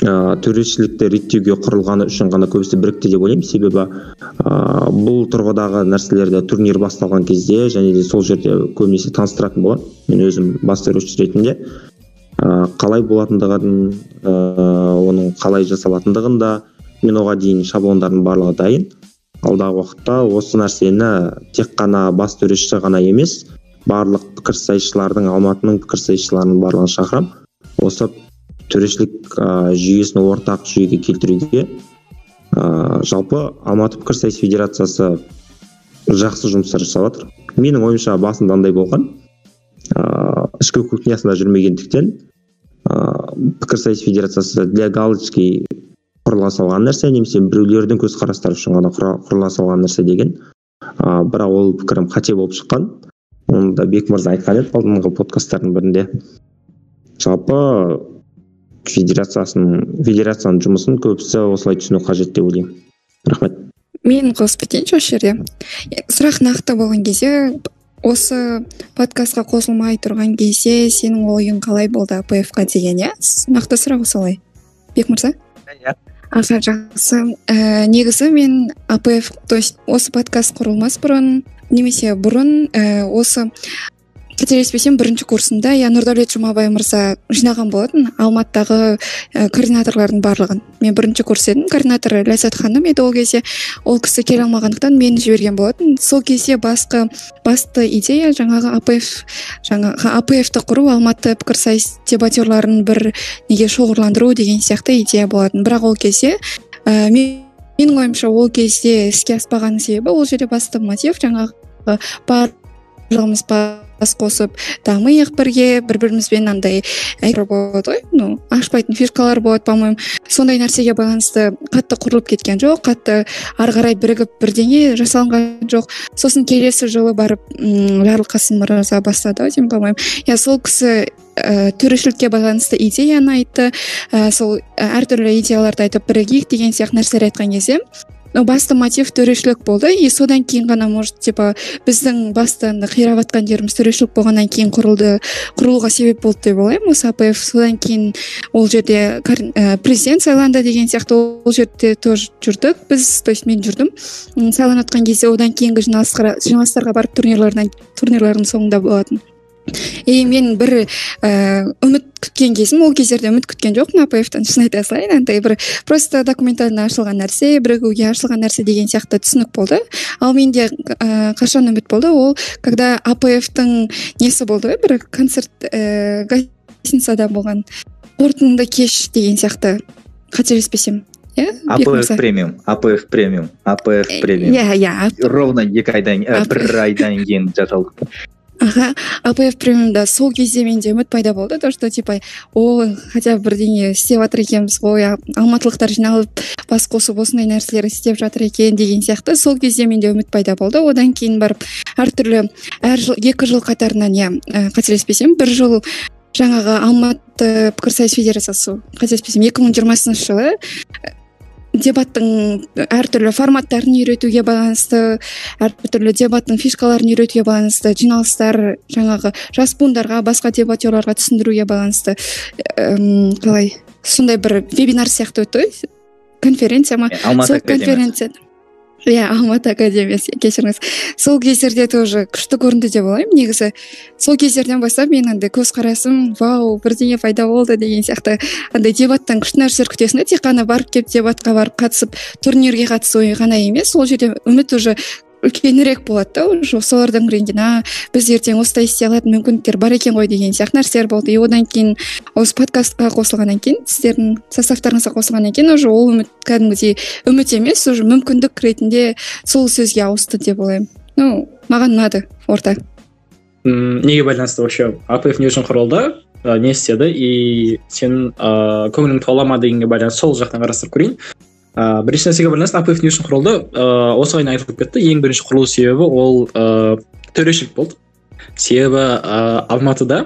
ә, төрешілікті реттеуге құрылғаны үшін ғана көбісі бірікті деп ойлаймын. Себебі ә, бұл тұрғыдағы нәрселерді турнир басталған кезде және де сол жерде көбінесе таныстыратын болады мен өзім бас төреші ретінде ә, қалай болатындығын ә, оның қалай жасалатындығын да мен оған дейін шаблондардың барлығы дайын. Алдағы уақытта осы нәрсені тек қана бас төреші ғана емес барлық пікірсайысшылардың алматының пікірсайысшыларының барлығын шақырамын осы төрешілік ә, жүйесін ортақ жүйеге келтіруге ә, жалпы алматы пікірсайыс федерациясы жақсы жұмыстар жасап жатыр. Менің ойымша басында андай болған. Ыыы ішкі кухнясында жүрмегендіктен ыыы пікірсайыс федерациясы для галочки құрыла салған нәрсе немесе біреулердің көзқарастары үшін ғана құрыла салған нәрсе деген. Ыыы бірақ ол пікірім қате болып шыққан. Оны да бек мырза айтқан еді алдыңғы подкасттардың бірінде. Жалпы федерациясының федерацияның жұмысын көбісі осылай түсіну қажет деп ойлаймын. Рахмет. Мен қосып кетейінші осы жерде? Сұрақ нақты болған кезде осы подкастқа қосылмай тұрған кезде сенің ойың қалай болды апфқа деген иә? Нақты сұрақ солай бек мырза? Иә аха жақсы. Ә, негізі мен апф то есть осы подкаст құрылмас бұрын немесе бұрын ә, осы қателеспесем бірінші курсымда иә нұрдәулет жұмабай мырза жинаған болатын алматыдағы ә, координаторлардың барлығын. Мен бірінші курс едім координатор ләззат ханым еді ол кезде. Ол кісі келе алмағандықтан мені жіберген болатын. Сол кезде басқы басты идея жаңағы апф жаңағы апфты құру алматы пікірсайыс дебатерларын бір неге шоғырландыру деген сияқты идея болатын. Бірақ ол кезде ә, менің ойымша ол кезде іске аспаған себебі ол жерде басты мотив жаңағы барлығымыз бас қосып дамиық бірге бір бірімізбен андай болады ғой. Ну ашпайтын фишкалар болады по моему сондай нәрсеге байланысты қатты құрылып кеткен жоқ қатты ары қарай бірігіп бірдеңе жасалынған жоқ. Сосын келесі жылы барып м жарылқасын мырза бастады ау деймін по моему иә сол кісі ә, төрешілікке байланысты идеяны айтты. Ә, сол әртүрлі идеяларды айтып бірігейік деген сияқты нәрселер айтқан кезде басты мотив төрешілік болды. И содан кейін ғана может типа біздің басты қирап жатқан жеріміз төрешілік болғаннан кейін құрылды құрылуға себеп болды деп ойлаймын. Осы апф содан кейін ол жерде ә, президент сайланды деген сияқты ол жерде тоже жүрдік. Біз то есть мен жүрдім. Сайланып жатқан кезде одан кейінгі жиналыстарға барып турнирлардан турнирлардың соңында болатын. И мен бір ііі үміт күткен кезім ол кездерде үміт күткен жоқпын апфтан шын айта салайын. Андай бір просто документально ашылған нәрсе бірігуге ашылған нәрсе деген сияқты түсінік болды. Ал менде ә, қашан үміт болды? Ол когда апфтың несі болды ғой? Бір концерт ііі гостиницада болған қорытынды кеш деген сияқты қателеспесем. Иә апф премиум апф премиум апф премиум. иә иә ровно екі айдан бір айдан кейін жасалды. Аха апф премиумда сол кезде менде үміт пайда болды то что типа о хотя бы бірдеңе істеп жатыр екенбіз ғой алматылықтар жиналып бас қосып осындай нәрселер істеп жатыр екен деген сияқты сол кезде менде үміт пайда болды одан кейін барып әртүрлі әр жыл екі жыл қатарынан иә қателеспесем бір жыл жаңағы алматы пікірсайыс федерациясы қателеспесем екі мың жиырмасыншы жылы дебаттың әртүрлі форматтарын үйретуге байланысты әртүрлі дебаттың фишкаларын үйретуге байланысты жиналыстар жаңағы жас буындарға басқа дебатерларға түсіндіруге байланысты. Қалай? Сондай бір вебинар сияқты өтті конференция ма? Сол конференция иә алматы академиясы кешіріңіз. Сол кездерде тоже күшті көрінді деп ойлаймын негізі. Сол кездерден бастап менің андай көзқарасым вау бірдеңе пайда болды деген сияқты андай дебаттан күшті нәрселер күтесің да тек қана барып келіп дебатқа барып қатысып турнирге қатысу ғана емес сол жерде үміт уже үлкенірек болады да уже солардан кейін а біз ертең осылай істей алатын мүмкіндіктер бар екен ғой деген сияқты нәрселер болды. И одан кейін осы подкастқа қосылғаннан кейін сіздердің составтарыңызға қосылғаннан кейін уже ол үміт кәдімгідей үміт емес уже мүмкіндік ретінде сол сөзге ауысты деп ойлаймын. Ну маған ұнады орта. Мм неге байланысты вообще? Апф не үшін құрылды? Не істеді? И сенің ыыы көңілің тола ма дегенге байланысты сол жақтан қарастырып көрейін. Ыыы бірінші нәрсеге байланысты апф не үшін құрылды ыыы осыған айтылып кетті. Ең бірінші құрылу себебі ол ыыы төрешілік болды. Себебі ыыы алматыда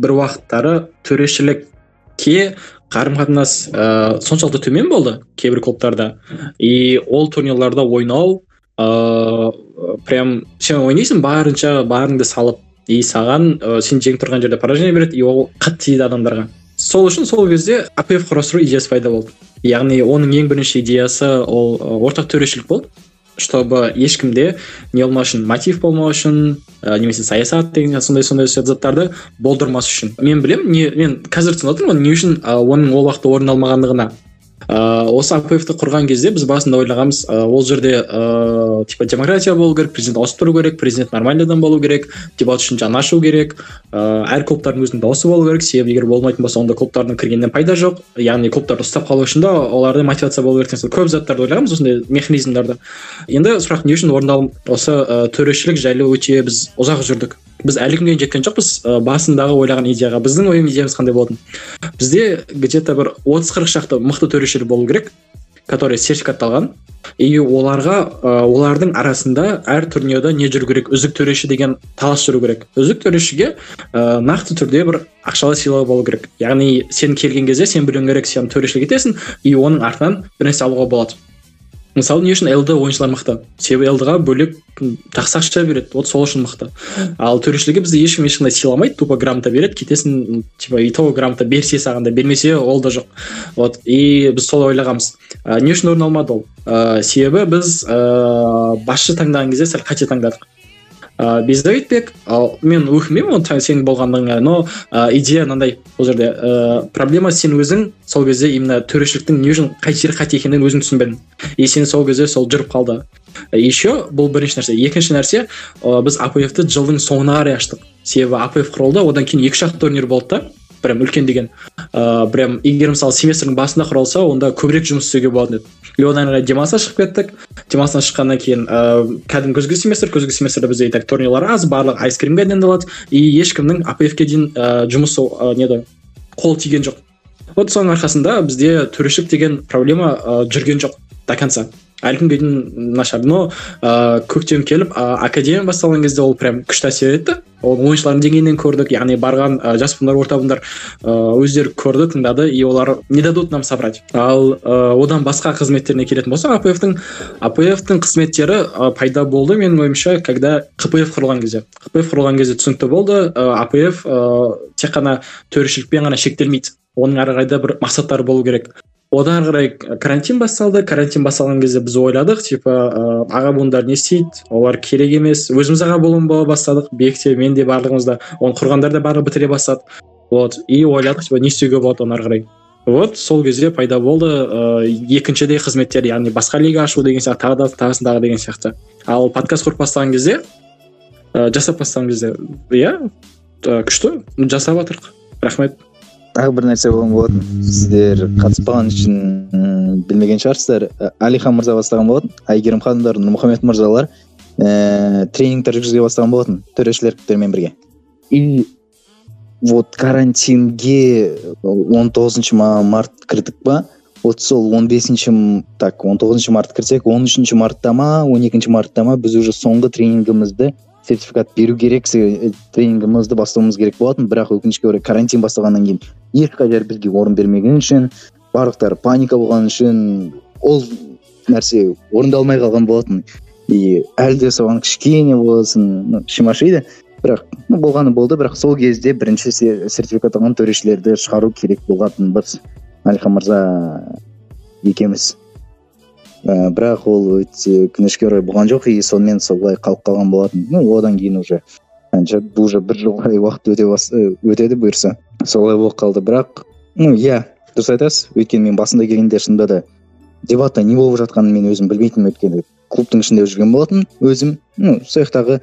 бір уақыттары төрешілікке қарым қатынас ыыы соншалықты төмен болды кейбір клубтарда. И ол турнирларда ойнау ыыы прям сен ойнайсың барынша барыңды салып и саған ә, сен жеңіп тұрған жерде поражение береді и ол қатты тиді адамдарға. Сол үшін сол кезде апф құрастыру идеясы пайда болды. Яғни оның ең бірінші идеясы ол ортақ төрешілік болды. Чтобы ешкімде не болмау үшін мотив болмау үшін ә, немесе саясат деген сондай сондай заттарды болдырмас үшін. Мен білемін не мен қазір түсініп отырмын не үшін ә, оның ол уақытта орын алмағандығына. Ыыы осы апфты құрған кезде біз басында ойлағанбыз ә, ол жерде ыыы типа демократия болу керек президент ауысып тұру керек президент нормальный адам болу керек дебат үшін жаны ашу керек. Ыыы әр клубтардың өзінің дауысы болу керек. Себебі егер болмайтын болса онда клубтардың кіргеннен пайда жоқ. Яғни клубтарды ұстап қалу үшін да оларда мотивация болу керек деген көп заттарды ойлағанбыз осындай механизмдарды. Енді сұрақ не үшін орындалып осы ә, төрешілік жайлы өте біз ұзақ жүрдік. Біз әлі күнге дейін жеткен жоқпыз. Ә, басындағы ойлаған идеяға біздің ой идеямыз қандай болатын? Бізде где то бір отыз қырық шақты мықты төрешілер болу керек который сертификатталған. И оларға ә, олардың арасында әр турнирда не жүру керек? Үздік төреші деген талас жүру керек. Үздік төрешіге ә, нақты түрде бір ақшалай сыйлығы болу керек. Яғни сен келген кезде сен білуің керек сен төрешілік етесің и оның артынан бір нәрсе алуға болады. Мысалы не үшін лд ойыншылар мықты? Себебі лд ға бөлек жақсы ақша береді. Вот сол үшін мықты. Ал төрешілерге бізде ешкім ешқандай сыйламайды тупо грамота береді кетесің типа и то грамота берсе саған да бермесе ол да жоқ. Вот и біз солай ойлағанбыз. Ә, не үшін орын алмады ол? Ә, себебі біз ыыы басшы таңдаған кезде сәл қате таңдадық. Ыыы айтбек ал мен өкінбеймін оны сенің болғандығыңа но ә, идея мынандай бұл жерде. Ыыы проблема сен өзің сол кезде именно төрешіліктің не үшін қай жері қате екенін өзің түсінбедің. И сен сол кезде сол жүріп қалды. Еще бұл бірінші нәрсе. Екінші нәрсе ә, біз апф жылдың соңына қарай аштық. себебі апф құрылды одан кейін екі шақты турнир болды да. Прям үлкен деген. Ыыы прям егер мысалы семестрдің басында құралса онда көбірек жұмыс істеуге болатын еді. И одан қарай демалысқа шығып кеттік демалыстан шыққаннан кейін ыыы кәдімгі күзгі семестр күзгі семестрде бізде так турнирлар аз барлығы айскримге дайындалады и ешкімнің апфке дейін ыыы жұмысы ә, неде қол тиген жоқ. Вот соның арқасында бізде төрешік деген проблема ә, жүрген жоқ до конца. Әлі күнге дейін нашар. Но ыыы көктем келіп ә, академия басталған кезде ол прям күшті әсер етті. Ол ойыншылардың деңгейінен көрдік. Яғни барған ә, жас буындар орта буындар ыыы өздері көрді тыңдады и олар не дадут нам соврать ал ә, одан басқа қызметтеріне келетін болсақ апфтың апфтың қызметтері ә, пайда болды менің ойымша когда қпф құрылған кезде. Қпф құрылған кезде түсінікті болды. Ә, апф ә, тек қана төрешілікпен ғана шектелмейді. Оның ары қарай да бір мақсаттары болу керек. Одан қарай карантин басталды. Карантин басталған кезде біз ойладық типа ыыы аға буындар не істейді? Олар керек емес. Өзіміз аға буын бола бастадық. Бек те мен де барлығымыз да оны құрғандар да барлығы бітіре бастады. Вот и ойладық типа не істеуге болады оны ары қарай. Вот сол кезде пайда болды. Ыыы екіншідей қызметтер яғни басқа лига ашу деген сияқты тағы да тағысындағы деген сияқты. Ал подкаст құрып бастаған кезде ыыы жасап бастаған кезде иә күшті жасап жатырмық рахмет. Тағы бір нәрсе болған болатын. Сіздер қатыспаған үшін білмеген шығарсыздар. Әлихан мырза бастаған болатын әйгерім ханымдар нұрмұхамед мырзалар ііі тренингтер жүргізе бастаған болатын төрешілермен бірге. И вот карантинге он тоғызыншы март кірдік па? Вот сол он бесінші так он тоғызыншы март кірсек он үшінші мартта ма он екінші мартта ма біз уже соңғы тренингімізді сертификат беру керек тренингімізді бастауымыз керек болатын. Бірақ өкінішке орай карантин басталғаннан кейін ешқай жер бізге орын бермеген үшін барлықтары паника болған үшін ол нәрсе орындалмай қалған болатын. И әлі де соған кішкене болсын шимашиды. Бірақ ну болғаны болды. Бірақ сол кезде бірінші сертификат алған төрешілерді шығару керек болғанбыз әлихан мырза екеуміз. Ә, бірақ ол өте өкінішке орай болған жоқ. И сонымен солай қалып қалған болатын. Ну одан кейін уже қанша уже бір жылдай уақыт өте бас, өтеді бұйырса. Солай болып қалды. Бірақ ну иә дұрыс айтасыз. Өйткені мен басында келгенде шынында да дебатта не болып жатқанын мен өзім білмейтінмін. Өйткені клубтың ішінде жүрген болатын өзім. Ну сол жақтағы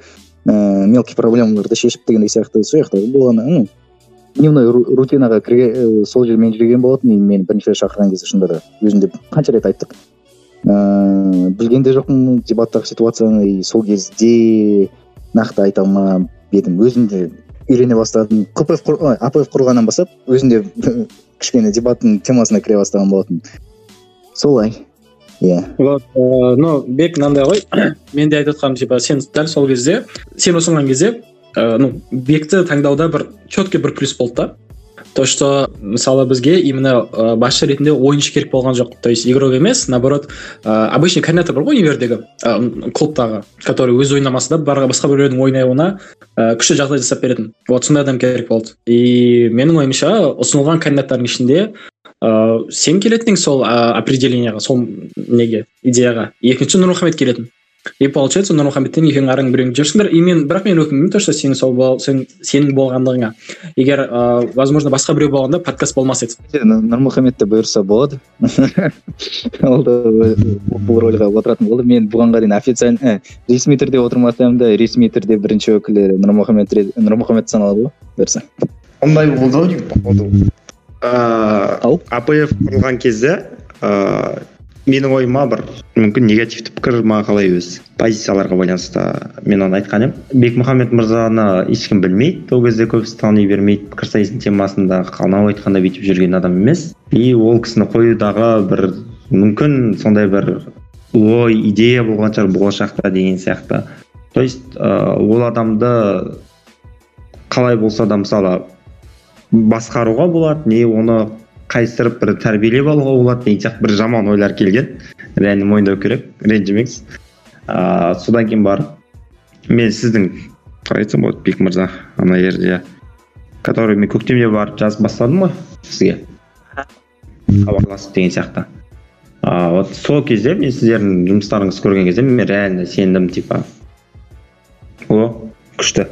ыыы мелкий проблемаларды шешіп дегендей сияқты сол жақта болған ну дневной рутинаға кірген сол жермен жүрген болатын и мені бірінші рет шақырған кезде шынында да өзім де қанша рет айттық. Ыыы білген де жоқпын дебаттағы ситуацияны и сол кезде нақты айта алмап едім. Өзім де үйрене бастадым. Қпф апф құрғаннан бастап өзім де <laughs> кішкене дебаттың темасына кіре бастаған болатын солай. Иә. Вот но бек мынандай ғой. <clears throat> Мен де айтып отқаным типа сен дәл сол кезде сен ұсынған кезде ыыы ну бекті таңдауда бір четкий бір плюс болды да. То что мысалы бізге именно ә, басшы ретінде ойыншы керек болған жоқ. То есть игрок емес наоборот ә, обычный координатор бар ғой универдегі ә, клубтағы который өз ойнамаса да басқа біреудің ойнауына ә, күшті жағдай жасап беретін. Вот сондай адам керек болды. И менің ойымша ұсынылған кандидаттардың ішінде ыыы сен келетін сол ә, определениеға сол неге идеяға. Екінші нұрмұхамед келетін. И получается нұрмұхамедтен екеуің араң біреуің жүрсіңдер и мен бірақ мен өкінбеймін то что сен сол бол, сен сенің болғандығыңа егер ыыы возможно басқа біреу болғанда подкаст болмас еді. Нұрмұхамед те бұйырса болады. <laughs> Ол да бұл рольға отыратын болды. Мен бұғанға дейін официально ресми түрде отырмасам да ресми түрде бірінші өкілі нұрмұхамед нұрмұхамед саналады ғой бұйырса ондай болды ау? Деймін походу ыыы апф құрылған кезде ыыы менің ойыма бір мүмкін негативті пікір ма қалай өзі позицияларға байланысты мен оны айтқан едім бекмұхамед мырзаны ешкім білмейді ол кезде көбісі тани бермейді пікірсайыстың темасында анау айтқанда бүйтіп жүрген адам емес. И ол кісіні қоюдағы бір мүмкін сондай бір ой идея болған шығар болашақта деген сияқты. То есть ә, ол адамды қалай болса да мысалы басқаруға болады не оны қайыстырып бір тәрбиелеп алуға болады деген сияқты бір жаман ойлар келген. Реально мойындау керек ренжімеңіз ыыы содан кейін барып мен сіздің қалай айтсам болады бек мырза ана жерде который мен көктемде барып жазып бастадым ғой сізге. Хабарласып деген сияқты. Ыыы вот сол кезде мен сіздердің жұмыстарыңызды көрген кезде мен реально сендім типа. О күшті.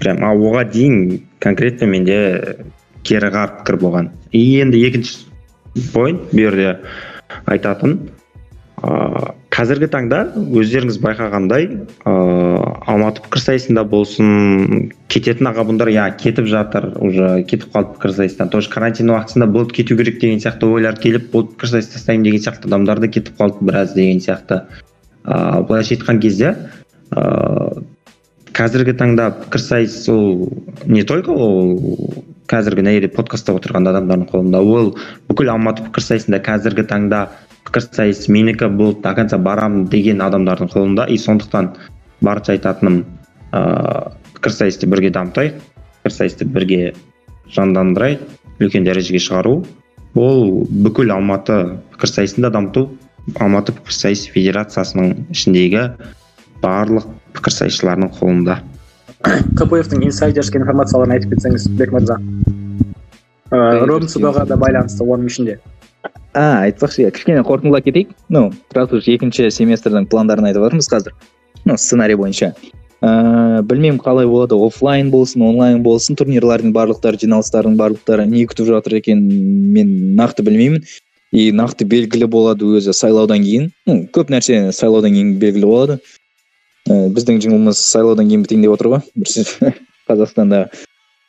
Прям а оған дейін конкретно менде кері қарап пікір болған. И енді екінші поинт бұл жерде айтатын ыыы қазіргі таңда өздеріңіз байқағандай ыыы алматы пікірсайысында болсын кететін аға бұндар иә кетіп жатыр уже кетіп қалды пікірсайыстан тоже карантин уақытысында болды кету керек деген сияқты ойлар келіп болды пікірсайыс тастаймын деген сияқты адамдар да кетіп қалды біраз деген сияқты. Ыыы былайша айтқан кезде ыыы қазіргі таңда пікірсайыс ол не только ол қазіргі жерде подкастта отырған адамдардың қолында. Ол бүкіл алматы пікірсайысында қазіргі таңда пікірсайыс менікі бұл до конца барамын деген адамдардың қолында. И сондықтан барынша айтатыным ыыы пікірсайысты бірге дамытайық пікірсайысты бірге жандандырайық үлкен дәрежеге шығару. Ол бүкіл алматы пікірсайысын да дамыту алматы пікірсайыс федерациясының ішіндегі барлық пікірсайысшылардың қолында. <coughs> кпфтың инсайдерский информацияларын айтып кетсеңіз бек мырза ыыы да байланысты оның ішінде. А айтпақшы иә кішкене қорытындылап кетейік. Ну раз уж екінші семестрдің пландарын айтып жатырмыз қазір. Ну сценарий бойынша. Ыыы білмеймін қалай болады офлайн болсын онлайн болсын турнирлардың барлықтары жиналыстардың барлықтары не күтіп жатыр екен мен нақты білмеймін. И нақты белгілі болады өзі сайлаудан кейін. Ну көп нәрсе сайлаудан кейін белгілі болады. Ә, біздің жылымыз сайлаудан кейін бітейін деп отыр ғой. <laughs> Қазақстанда.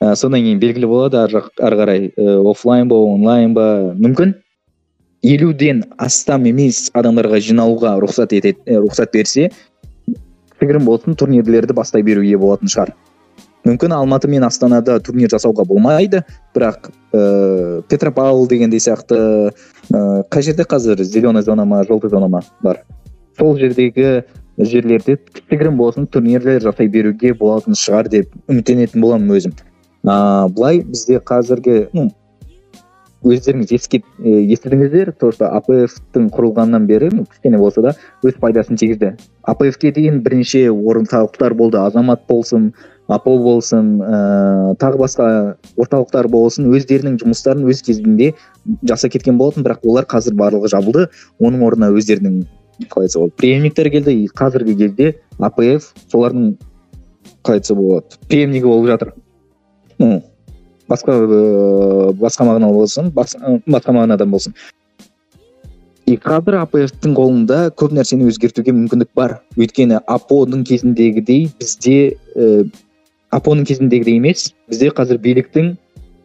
Ә, содан кейін белгілі болады ары жақ ары қарай ә, офлайн ба онлайн ба? Мүмкін. Елуден астам емес адамдарға жиналуға рұқсат етеді рұқсат берсе кішігірім болсын турнирлерді бастай беруге болатын шығар. Мүмкін алматы мен астанада турнир жасауға болмайды бірақ ә, петропавл дегендей сияқты ә, қай жерде қазір? Зеленый зона ма желтый зона ма бар? Сол жердегі жерлерде кішігірім болсын турнирлер жасай беруге болатын шығар деп үміттенетін боламын өзім. Ыыы былай бізде қазіргі ну өздеріңіз ескеп естідіңіздер то что апфтың құрылғаннан бері кішкене болса да өз пайдасын тигізді. Апфке дейін бірнеше орталықтар болды азамат болсын апо болсын ыыы тағы басқа орталықтар болсын өздерінің жұмыстарын өз кезінде жасап кеткен болатын бірақ олар қазір барлығы жабылды. Оның орнына өздерінің қалай айтса болады преемниктер келді и қазіргі кезде апф солардың қалай айтса болады преемнигі болып жатыр. Ну басқа ыыы басқа мағыналы болсын басқа мағынадан болсын. И қазір апфтың қолында көп нәрсені өзгертуге мүмкіндік бар. Өйткені апоның кезіндегідей бізде ә, апоның кезіндегідей емес бізде қазір биліктің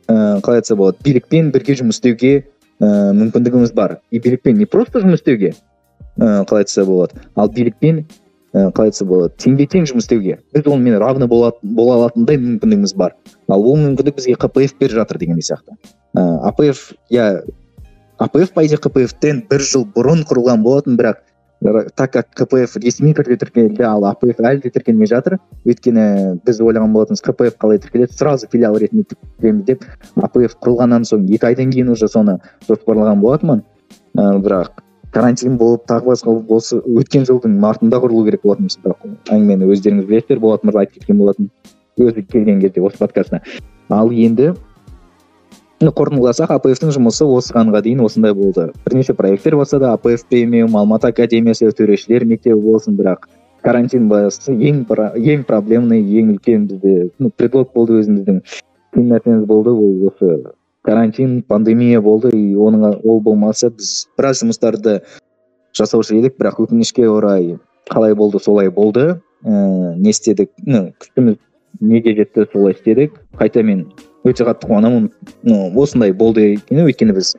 ә, қалай айтса болады билікпен бірге жұмыс істеуге ә, мүмкіндігіміз бар. И билікпен не просто жұмыс істеуге ә, қалай айтса болады. Ал билікпен ә, қалай айтса болады теңбе тең жұмыс істеуге. Біз онымен равный бола, алатындай мүмкіндігіміз бар. Ал ол мүмкіндік бізге қпф беріп жатыр дегендей сияқты. Ә, апф иә апф по идее қпфтен бір жыл бұрын құрылған болатын бірақ так как кпф ресми түрде тіркелді ал апф әлі де тіркелмей жатыр. Өйткені біз ойлаған болатынбыз кпф қалай тіркеледі сразу филиал ретінде тіркелеміз деп апф құрылғаннан соң екі айдан кейін уже соны жоспарлаған болатынмын ә, бірақ карантин болып тағы басқа осы өткен жылдың мартында құрылу керек болатын бірақ әңгімені өздеріңіз білесіздер болат мырза айтып кеткен болатын өзі келген кезде осы подкастына. Ал енді қорытындыласақ апфтың жұмысы осығанға дейін осындай болды. Бірнеше проекттер болса да апф премиум алматы академиясы төрешілер мектебі болсын бірақ карантин басы ең ең проблемный ең үлкен бізде ну предлог болды өзіміздің. Қиын нәрсеміз болды ол осы карантин пандемия болды и оның ол болмаса біз біраз жұмыстарды жасаушы едік бірақ өкінішке орай қалай болды солай болды. Ыыы не істедік? Ну күшіміз неге жетті солай істедік. Қайта мен өте қатты қуанамын. Ну осындай болды. Екен өйткені біз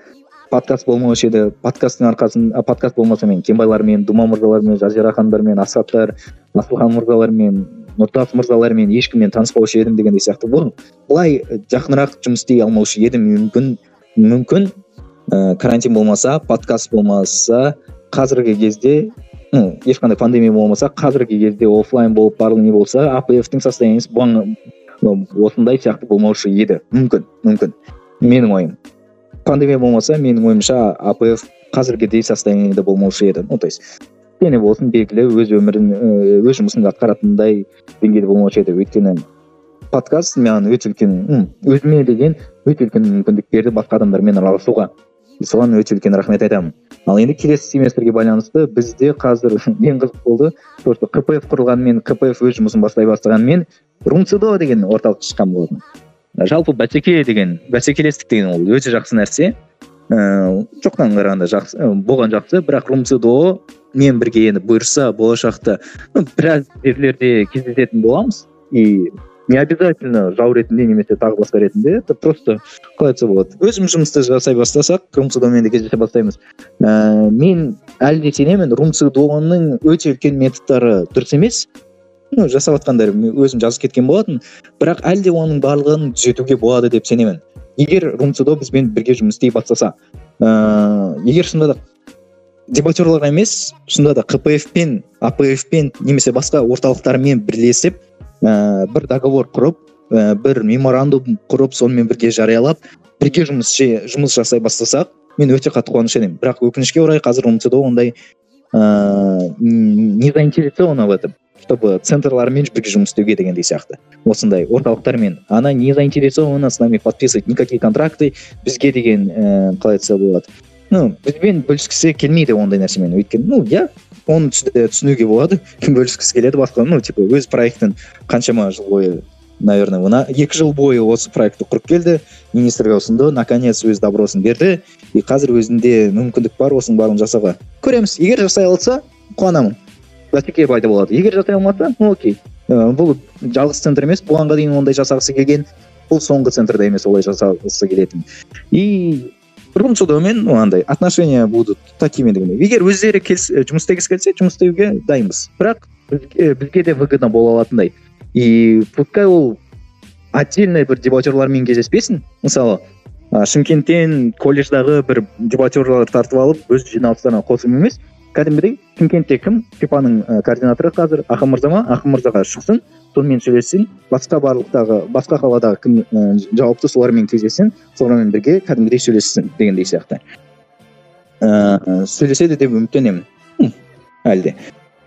подкаст болмаушы еді. Подкасттың арқасында подкаст болмаса мен кенбайлармен дума мырзалармен жазира ханымдармен асхаттар асылхан мырзалармен нұртас мырзалармен ешкіммен таныспаушы едім дегендей сияқты. Бұл былай жақынырақ жұмыс істей алмаушы едім. Мүмкін мүмкін ә, карантин болмаса подкаст болмаса қазіргі кезде ну ешқандай пандемия болмаса қазіргі кезде офлайн болып барлығы не болса апфтың состояниесі осындай сияқты болмаушы еді. Мүмкін мүмкін. Менің ойым. Пандемия болмаса менің ойымша апф қазіргідей состояниеде болмаушы еді. Ну то есть кішкене болсын белгілі өз өмірін өз жұмысын атқаратындай деңгейде болмаушы еді. Өйткені подкаст маған өте үлкен өзіме деген өте үлкен мүмкіндік берді басқа адамдармен араласуға соған өте үлкен рахмет айтамын. Ал енді келесі семестрге байланысты бізде қазір <laughs> ең қызық болды. Просто кпф құрылғанымен кпф өз жұмысын бастай бастағанымен румцидо деген орталық шыққан болатын. Жалпы бәсеке деген бәсекелестік деген ол өте жақсы нәрсе. Ыыы жоқтан қарағанда жақсы болған жақсы. Бірақ румцидо мен бірге енді бұйырса болашақта біраз жерлерде кездесетін боламыз. И не обязательно жау ретінде немесе тағы басқа ретінде это просто қалай айтса болады. Өзіміз жұмысты жасай бастасақ румцидомен де кездесе бастаймыз. Ә, мен әлі де сенемін румцидоның өте үлкен методтары дұрыс емес. Ну жасап жатқандар өзім жазып кеткен болатын. Бірақ әлі де оның барлығын түзетуге болады деп сенемін. Егер румцидо бізбен бірге жұмыс істей бастаса ыыы егер шынында да дебатерларға емес шынында да қпф пен апф пен немесе басқа орталықтармен бірлесіп ә, бір договор құрып ә, бір меморандум құрып сонымен бірге жариялап бірге жұмыс жұмыс жасай бастасақ мен өте қатты қуанышты едім бірақ өкінішке орай қазір умцдо ондай ыыы не заинтересована в этом. Чтобы центрлармен бірге жұмыс істеуге дегендей сияқты. Осындай орталықтармен она не заинтересована с нами подписывать никакие контракты бізге деген ііі қалай айтса болады. Ну бізбен бөліскісі келмейді ондай нәрсемен. Өйткені ну иә оны түсінуге болады кім <laughs> бөліскісі келеді басқа. Ну типа өз проектін қаншама жыл бойы наверное мына екі жыл бойы осы проектті құрып келді министрге ұсынды наконец өз добросын берді. И қазір өзінде мүмкіндік бар осының барлығын жасауға көреміз. Егер жасай алса қуанамын. Бәсеке пайда болады егер жасай алмаса ну окей. Бұл жалғыз центр емес бұғанға дейін ондай жасағысы келген бұл соңғы центрда емес олай жасағысы келетін. И румсудомен андай отношения будут такими егер өздері келс жұмыс істегісі келсе жұмыс істеуге дайынбыз. Бірақ бізге, бізге де выгодно бола алатындай. И пускай ол отдельный бір дебатерлармен кездеспесін. Мысалы шымкенттен колледждағы бір дебатерлар тартып алып өз жиналыстарына қосып емес. Кәдімгідей шымкентте кім? Фифаның координаторы қазір. Ақын мырза ма? Ақын мырзаға шықсын. Сонымен сөйлессін. Басқа барлықтағы басқа қаладағы кім жауапты солармен кездессін солармен бірге кәдімгідей сөйлессін дегендей сияқты. Ыыы сөйлеседі деп үміттенемін. Әлі де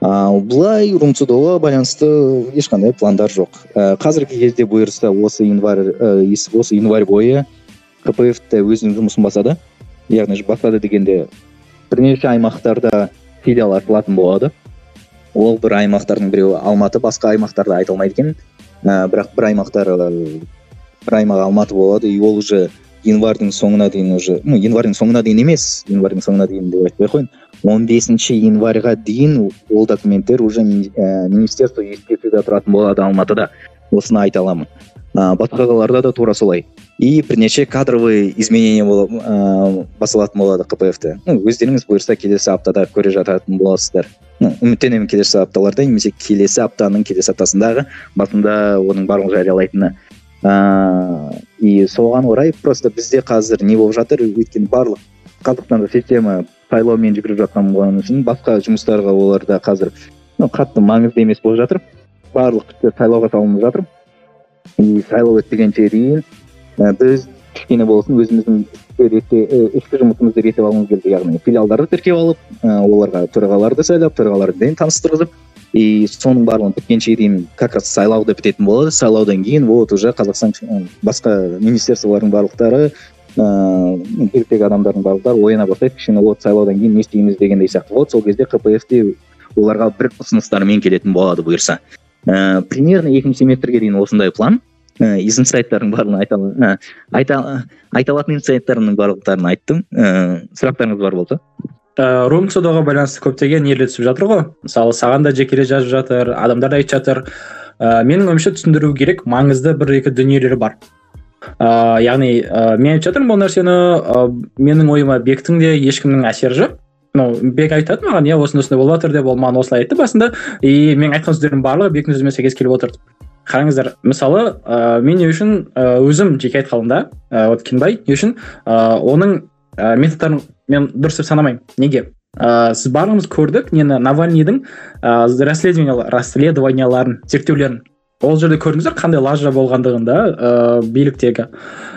ал былай румцудоға байланысты ешқандай пландар жоқ. Ә, қазіргі кезде бұйырса осы январь ә, осы январь бойы кпф өзінің жұмысын бастады яғни бастады дегенде бірнеше аймақтарда филиал ашылатын болады. Ол бір аймақтардың біреуі алматы басқа аймақтарда айта алмайды екен. Ә, бірақ бір аймақтар бір аймақ алматы болады и ол уже январьдың соңына дейін уже ну январьдың соңына дейін емес январьдың соңына дейін деп айтпай ақ қояйын. Он бесінші январьға дейін ол документтер уже ә, министерство юстицияда тұратын болады алматыда. Осыны айта аламын. Ә, басқа қалаларда да тура солай. И бірнеше кадровый изменение болып ыыы басталатын болады кпф ну өздеріңіз бұйырса келесі аптада көре жататын боласыздар ну үміттенемін келесі апталарда немесе келесі аптаның келесі аптасындағы басында оның барлығын жариялайтыны ыыы и соған орай просто бізде қазір не болып жатыр өйткені барлық қазақстанда система сайлаумен жүгіріп жатқан болғаны үшін басқа жұмыстарға оларда қазір ну қатты маңызды емес болып жатыр барлық сайлауға салынып жатыр и сайлау өтпегенше дейін біз кішкене болсын өзіміздің ішкі жұмысымызды реттеп алуымыз керек яғни филиалдарды тіркеп алып оларға төрағаларды сайлап төрағалармен таныстырғызып и соның барлығын біткенше дейін как раз сайлауды бітетін болады. Сайлаудан кейін вот уже қазақстан басқа министерстволардың барлықтары ыыы биліктегі адамдардың барлықтары ояна бастайды кішкене вот сайлаудан кейін не істейміз дегендей сияқты. Вот сол кезде кпф те оларға бір ұсыныстармен келетін болады бұйырса. Ыыы примерно екінші семестрге дейін осындай план. І инсайттардың барлығын айта айта айта алатын инсайттарымның барлықтарын айттым. Ыыы сұрақтарыңыз бар болса. Ыыы румцудоға байланысты көптеген нелер түсіп жатыр ғой. Мысалы саған да жекелей жазып жатыр адамдар да айтып жатыр. Ыыы менің ойымша түсіндіру керек маңызды бір екі дүниелер бар. Ыыы яғни ә, мен айтып жатырмын бұл нәрсені ә, менің ойыма бектің де ешкімнің әсері жоқ. Ну бек айтады маған иә осындай осындай болып жатыр деп ол маған осылай айтты басында и мен айтқан сөздердің барлығы бектің сөзімен сәйкес келіп отыр. Қараңыздар мысалы ә, мен не үшін ә, өзім жеке айтқанымда ә, вот кенбай не үшін ә, оның ә, методтарын мен дұрыс деп санамаймын. Неге? Ә, сіз барлығымыз көрдік нені навальныйдың расследование расследованияларын зерттеулерін. Ол жерде көрдіңіздер қандай лажа болғандығын да ә, биліктегі.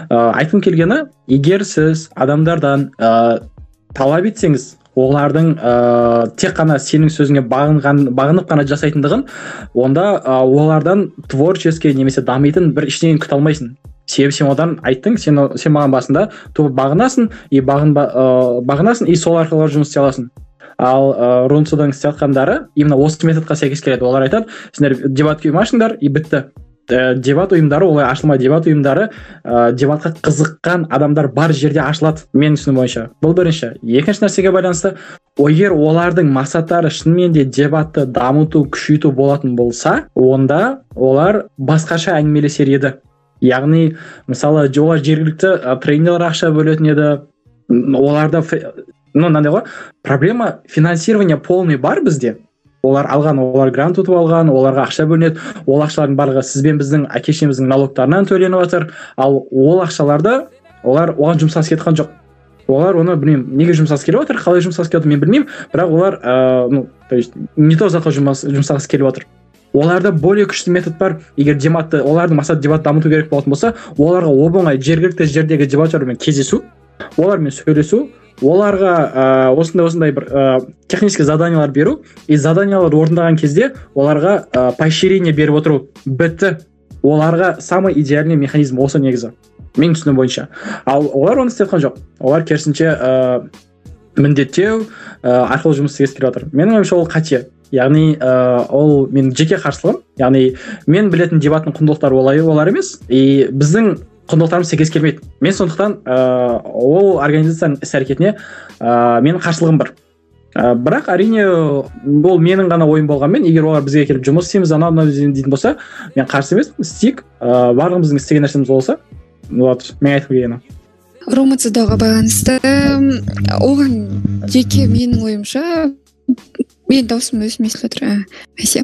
Ә, айтқым келгені егер сіз адамдардан ә, талап етсеңіз олардың ә, тек қана сенің сөзіңе бағынған бағынып қана жасайтындығын онда ә, олардан творческий немесе дамитын бір ештеңе күте алмайсың. Себебі сен одан айттың сен сен маған басында тупо бағынасың и бағынба бағынасың и сол арқылы жұмыс істей аласың. Ал ыыы рунцудың істеп жатқандары именно осы методқа сәйкес келеді. Олар айтады сендер дебатқа ұйымашыңдар и бітті. Ә, дебат ұйымдары олай ашылмайды дебат ұйымдары ә, дебатқа қызыққан адамдар бар жерде ашылады менің түсінігім бойынша. Бұл бірінші. Екінші нәрсеге байланысты егер олардың мақсаттары шынымен де дебатты дамыту күшейту болатын болса онда олар басқаша әңгімелесер еді. Яғни мысалы олар жергілікті тренерлер ақша бөлетін еді. Оларда ну мынандай ғой. Проблема финансирование полный бар бізде. Олар алған олар грант ұтып алған оларға ақша бөлінеді. Ол ақшалардың барлығы сіз бен біздің әке шешеміздің налогтарынан төленіп жатыр. Ал ол ақшаларды олар оған жұмсағысы кеткен жоқ. Олар оны білмеймін неге жұмсағысы келіп отыр қалай жұмсағысы келіп жатыр мен білмеймін. Бірақ олар ыыы ну то есть не то затқа жұмсағысы келіп отыр оларда более күшті метод бар. Егер дебатты олардың мақсаты дебатты дамыту керек болатын болса оларға оп оңай жергілікті жердегі дебатермен кездесу олармен сөйлесу оларға ә, осындай осындай бір ә, технический заданиялар беру. И заданияларды орындаған кезде оларға ә, поощрение беріп отыру. Бітті. Оларға самый идеальный механизм осы негізі менің түсінігім бойынша. Ал олар оны істеп жоқ. Олар керісінше ә, міндеттеу ә, арқылы жұмыс істегісі келіп жатыр менің ойымша ол қате. Яғни ә, ол менің жеке қарсылығым. Яғни мен білетін дебаттың құндылықтары олай олар емес. И біздің құндылықтарымыз сәйкес келмейді. Мен сондықтан ыыы ол организацияның іс әрекетіне ыыы менің қарсылығым бар. Ә, бірақ әрине ол менің ғана ойым болғанмен егер олар бізге келіп жұмыс істейміз анау мынау дейтін болса мен қарсы емеспін. Істейік. Ыыы барлығымыздың істеген нәрсеміз болса вот мен айтқым келгені. Ромацидоға байланысты оған жеке менің ойымша менің дауысым өзім естіліп бәсе.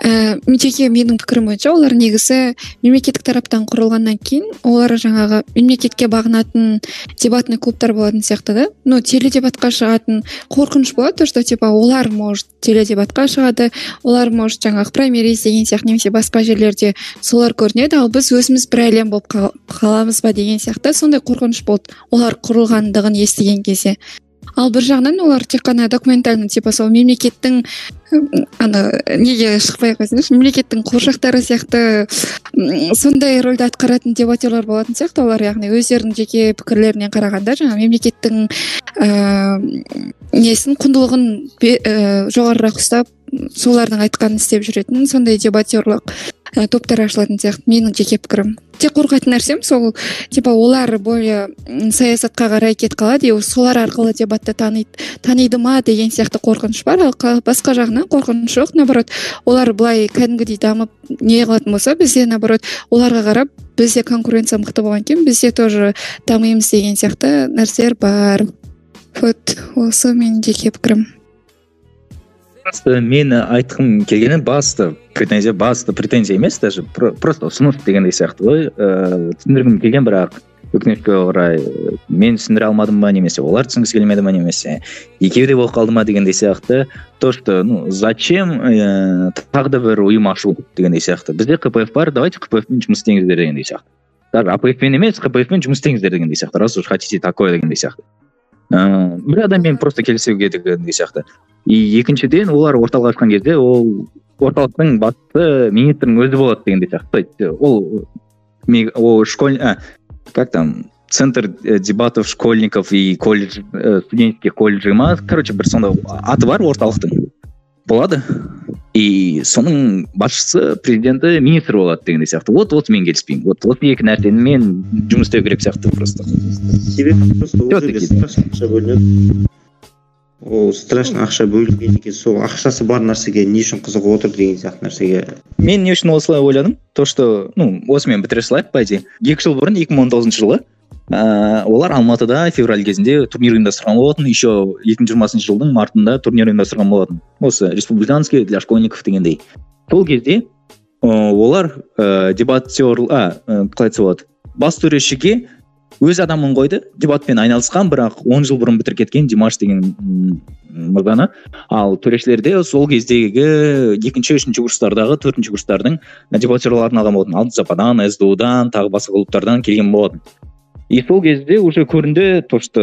Ііі жеке менің пікірім бойынша олар негізі мемлекеттік тараптан құрылғаннан кейін олар жаңағы мемлекетке бағынатын дебатный клубтар болатын сияқты да. Ну теледебатқа шығатын қорқыныш болады то что типа олар может теледебатқа шығады олар может жаңағы праймериз деген сияқты немесе басқа жерлерде солар көрінеді ал біз өзіміз бір әлем болып қаламыз ба деген сияқты сондай қорқыныш болды олар құрылғандығын естіген кезде. Ал бір жағынан олар тек қана документальный типа сол мемлекеттің ана неге шықпай ақ мемлекеттің қуыршақтары сияқты сондай рөлді атқаратын дебатерлар болатын сияқты. Олар яғни өздерінің жеке пікірлеріне қарағанда жаңа мемлекеттің ыыы несін құндылығын жоғарырақ ұстап солардың айтқанын істеп жүретін сондай дебатерлық ә, топтар ашылатын сияқты менің жеке пікірім. Тек қорқатын нәрсем сол типа олар более саясатқа қарай кетіп қалады и солар арқылы дебатты таниды таниды ма деген сияқты қорқыныш бар. Ал басқа жағынан қорқыныш жоқ. Наоборот олар былай кәдімгідей дамып не қылатын болса бізде наоборот оларға қарап бізде конкуренция мықты болған кейін бізде тоже дамимыз деген сияқты нәрселер бар. Вот осы менің жеке пікірім. Басты мені айтқым келгені басты претензия басты претензия емес даже просто ұсыныс дегендей сияқты ғой. Ыыы түсіндіргім келген бірақ өкінішке орай мен түсіндіре алмадым ба немесе олар түсінгісі келмеді ма немесе екеуі де болып қалды ма дегендей сияқты. То что ну зачем ыыы тағы да бір ұйым ашу дегендей сияқты. Бізде кпф бар давайте кпф пен жұмыс істеңіздер дегендей сияқты. Даже апф пен емес кпф пен жұмыс істеңіздер дегендей сияқты раз уж хотите такое дегендей сияқты. Ыыы бір адаммен просто келісуге дегендей сияқты. И екіншіден олар орталық ашқан кезде ол орталықтың басшысы министрдің өзі болады дегендей сияқты. Есть ол ол школь как там центр дебатов школьников и колледж студенческих колледжі ма? Короче бір сондай аты бар орталықтың. Болады. И соның басшысы президенті министр болады дегендей сияқты. Вот вот мен келіспеймін. Вот осы екі нәрсені мен жұмыс істеу керек сияқты просто. Себебі просто бөлінеді. Ол страшно ақша бөлінген екен сол ақшасы бар нәрсеге не үшін қызығып отыр деген сияқты нәрсеге. Мен не үшін осылай ойладым? То что ну осымен бітіре салайық по идее. Екі жыл бұрын екі мың он тоғызыншы жылы ыыы олар алматыда февраль кезінде турнир ұйымдастырған болатын. Еще екі мың жиырмасыншы жылдың мартында турнир ұйымдастырған болатын. Осы республиканский для школьников дегендей. Сол кезде олар ыыы дебатер а қалай айтса болады? Бас төрешіге өз адамын қойды дебатпен айналысқан бірақ он жыл бұрын бітіріп кеткен димаш деген мырзаны. Ал төрешілерде сол кездегі екінші үшінші курстардағы төртінші курстардың дебатерларын алған болатын алтын сду дан тағы басқа клубтардан келген болатын. И сол кезде уже көрінді то что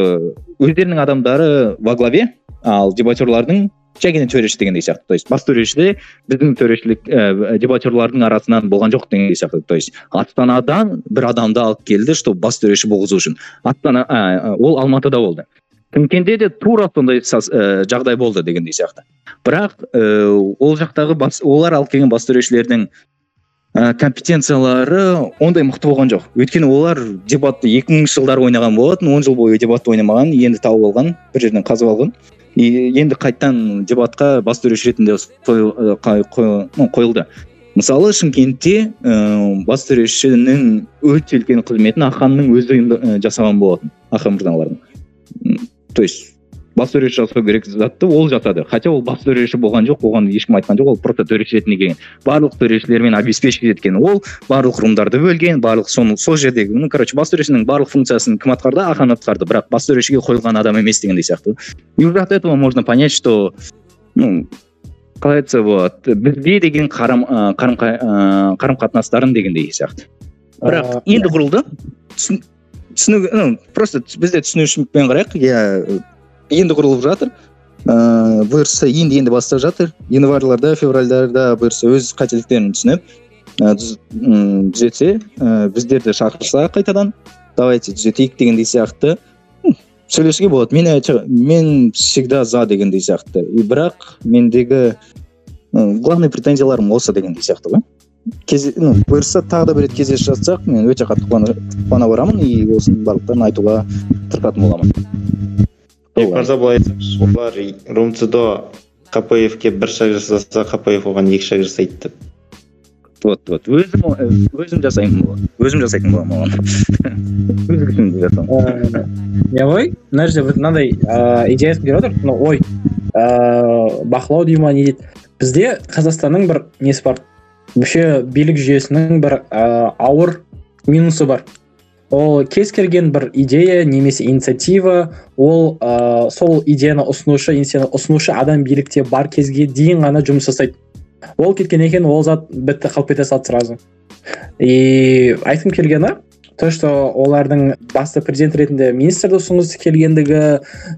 өздерінің адамдары во главе ал дебатерлардың жай ғана төреші дегендей сияқты. То есть бас төрешіде біздің төрешілік ә, дебатерлардың арасынан болған жоқ дегендей сияқты. То есть астанадан бір адамды алып келді чтобы бас төреші болғызу үшін. Астана ә, ол алматыда болды. Шымкентте де тура сондай ә, жағдай болды дегендей сияқты. Бірақ ә, ол жақтағы бас олар алып келген бас төрешілердің ә, компетенциялары ондай мықты болған жоқ. Өйткені олар дебатты екі мыңыншы жылдары ойнаған болатын он жыл бойы дебатты ойнамаған енді тауып алған бір жерден қазып алған. И енді қайтадан дебатқа бас төреші ретінде қойылды. Мысалы шымкентте ә, бас төрешінің өте үлкен қызметін аханның өзі жасаған болатын. Ахан мырзалардың. То есть бас төреші жасау керек затты ол жасады. Хотя ол бас төреші болған жоқ оған ешкім айтқан жоқ ол просто төреші ретінде келген. Барлық төрешілермен обеспечивать еткен ол барлық румдарды бөлген барлық соны сол жердегі ну короче бас төрешінің барлық функциясын кім атқарды? Ахан атқарды. Бірақ бас төрешіге қойылған адам емес дегендей сияқты. И уже от этого можно понять что ну қалай айтса болады бізге деген қарым қарым қарым қатынастарын дегендей сияқты. Бірақ енді құрылды түсіну ну просто бізде түсінушілікпен қарайық. Иә енді құрылып жатыр. Ыыы бұйырса енді енді бастап жатыр. Январьларда февральдарда бұйырса өз қателіктерін түсініп түзетсе ыыы біздерді шақырса қайтадан давайте түзетейік дегендей сияқты. Сөйлесуге болады. Мен мен всегда за дегендей сияқты. И бірақ мендегі главный претензияларым осы дегендей сияқты ғой. Кез ну бұйырса тағы да бір рет кездесіп жатсақ мен өте қатты қуана барамын и осының барлықтарын айтуға тырысатын боламын. Мырза былай айтсаңызшы олар румцидо қапаевке бір шаг жасаса қапаев оған екі шаг жасайды деп. Вот вот. Өзім өзім жасаймын өзім жасайтын боламын оған. <laughs> Өз күшімді ғой мына жерде мынандай ыыы идеясын беріп отыр. Мына ой ыыы бақылау дей ма не дейді. Бізде қазақстанның бір несі бар мүше билік жүйесінің бір ыыы ауыр минусы бар. Ол кез келген бір идея немесе инициатива ол ә, сол идеяны ұсынушы ұсынушы адам билікте бар кезге дейін ғана жұмыс жасайды. Ол кеткен екен ол зат бітті қалып кете салды сразу. И айтқым келгені то что олардың басты президент ретінде министрді ұсынғысы келгендігі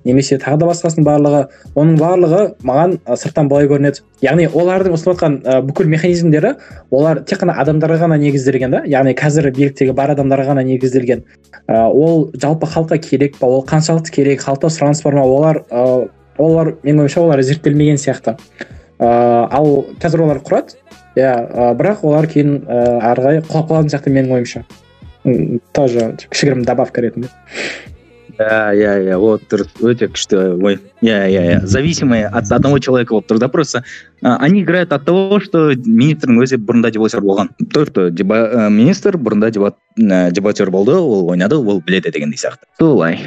немесе тағы да басқасының барлығы оның барлығы маған сырттан былай көрінеді. Яғни олардың ұсынып жатқан бүкіл механизмдері олар тек қана адамдарға ғана негізделген да. Яғни қазір биліктегі бар адамдарға ғана негізделген. Ә, ол жалпы халыққа керек па? Ол қаншалықты керек? Халықта сұраныс бар ма? Олар ә, олар менің ойымша олар зерттелмеген сияқты. Ә, ал қазір олар құрады. Иә ә, бірақ олар кейін ә, ары қарай құлап қалатын сияқты менің ойымша. тоже кішігірім добавка ретінде иә иә иә вот дұрыс өте күшті ой иә иә иә зависимые от одного человека болып тұр да просто они играют от того что министрдің өзі бұрында дебатер болған то что министр бұрында дебат дебатер болды ол ойнады ол біледі дегендей сияқты солай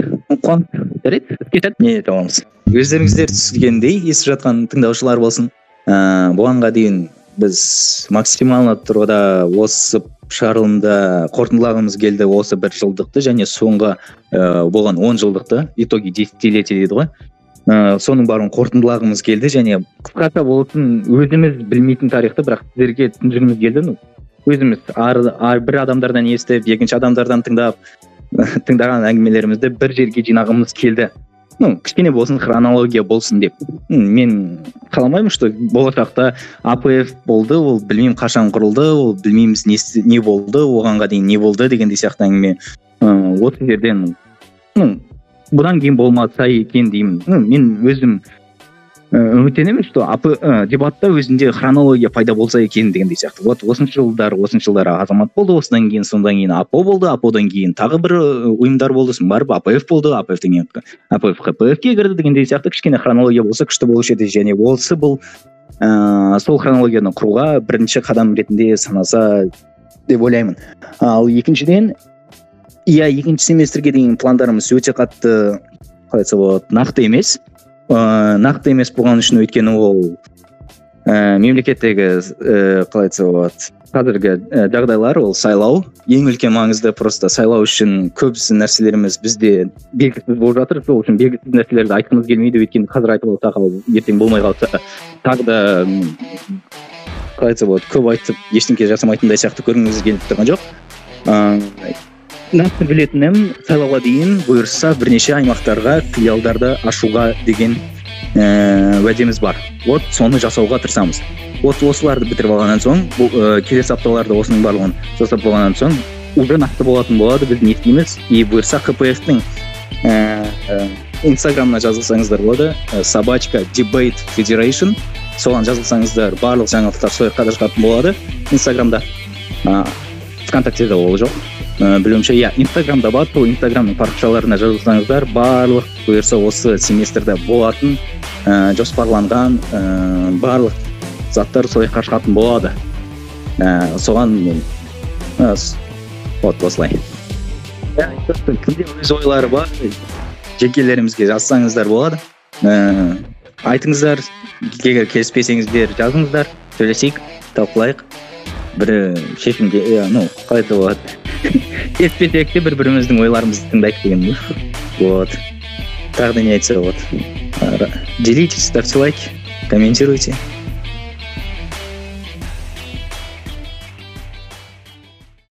жарайды кетеді не ете аламыз өздеріңіздер түсінгендей естіп жатқан тыңдаушылар болсын ыыы бұғанға дейін біз максимально тұрғыда осы шығарылымда қорытындылағымыз келді осы бір жылдықты және соңғы ә, болған он жылдықты. Итоги десятилетия дейді ғой. Ә, соның барын қорытындылағымыз келді және қысқаша болсын өзіміз білмейтін тарихты бірақ сіздерге түсіндіргіміз келді. Ну өзіміз ар, ар, бір адамдардан естіп екінші адамдардан тыңдап <laughs> тыңдаған әңгімелерімізді бір жерге жинағымыз келді. Ну кішкене болсын хронология болсын деп. Мен қаламаймын что болашақта апф болды ол білмеймін қашан құрылды ол білмейміз не, не болды оғанға дейін не болды дегендей сияқты әңгіме. Ыыы осы жерден ну бұдан кейін болмаса екен деймін. Ну мен өзім үміттенемін что дебатта өзінде хронология пайда болса екен дегендей сияқты. Вот осыншы жылдары осыншы жылдары азамат болды осыдан кейін содан кейін апо болды аподан кейін тағы бір ұйымдар болды сосын барып апф болды апфтан кейін апф хпфке кірді дегендей сияқты. Кішкене хронология болса күшті болушы еді. Және осы бұл ыыы сол хронологияны құруға бірінші қадам ретінде санаса деп ойлаймын. Ал екіншіден иә екінші семестрге деген пландарымыз өте қатты қалай айтса болады нақты емес. Ыыы нақты емес болған үшін өйткені ол ә, мемлекеттегі ә, қалай айтса болады қазіргі ә, жағдайлар ол сайлау ең үлкен маңызды просто сайлау үшін көбісі нәрселеріміз бізде белгісіз болып жатыр. Сол үшін белгісіз нәрселерді айтқымыз келмейді. Өйткені қазір айтып алсақ ал ертең болмай қалса тағы да қалай айтса болады көп айтып ештеңе жасамайтындай сияқты көрінгіміз келіп тұрған жоқ. Ыыы нақты білетінім сайлауға дейін бұйырса бірнеше аймақтарға филиалдарды ашуға деген ііі уәдеміз бар. Вот соны жасауға тырысамыз. Вот осыларды бітіріп алғаннан соң бұл ә, келесі апталарда осының барлығын жасап болғаннан соң уже нақты болатын болады біз не істейміз. И бұйырса хпфтің ііі инстаграмына жазылсаңыздар болады. Собачка дебейт федерейшн соған жазылсаңыздар барлық жаңалықтар сол жаққа да болады. Инстаграмда вконтактеде ол жоқ. Ыыы білуімше иә инстаграмда бар. Сол инстаграмның парақшаларына жазылсаңыздар барлық бұйырса осы семестрде болатын ыыы жоспарланған ыыы барлық заттар сол жаққа шығатын болады. Ыыы соған мен вот осылай. Кімде өз ойлары бар. Жекелерімізге жазсаңыздар болады. Ыыы айтыңыздар егер келіспесеңіздер жазыңыздар. Сөйлесейік. Талқылайық. бір шешімге ну қалай айтса болады <laughs> келіспесек те бір біріміздің ойларымызды тыңдайық деген вот тағы да не айтса болады делитесь ставьте лайки комментируйте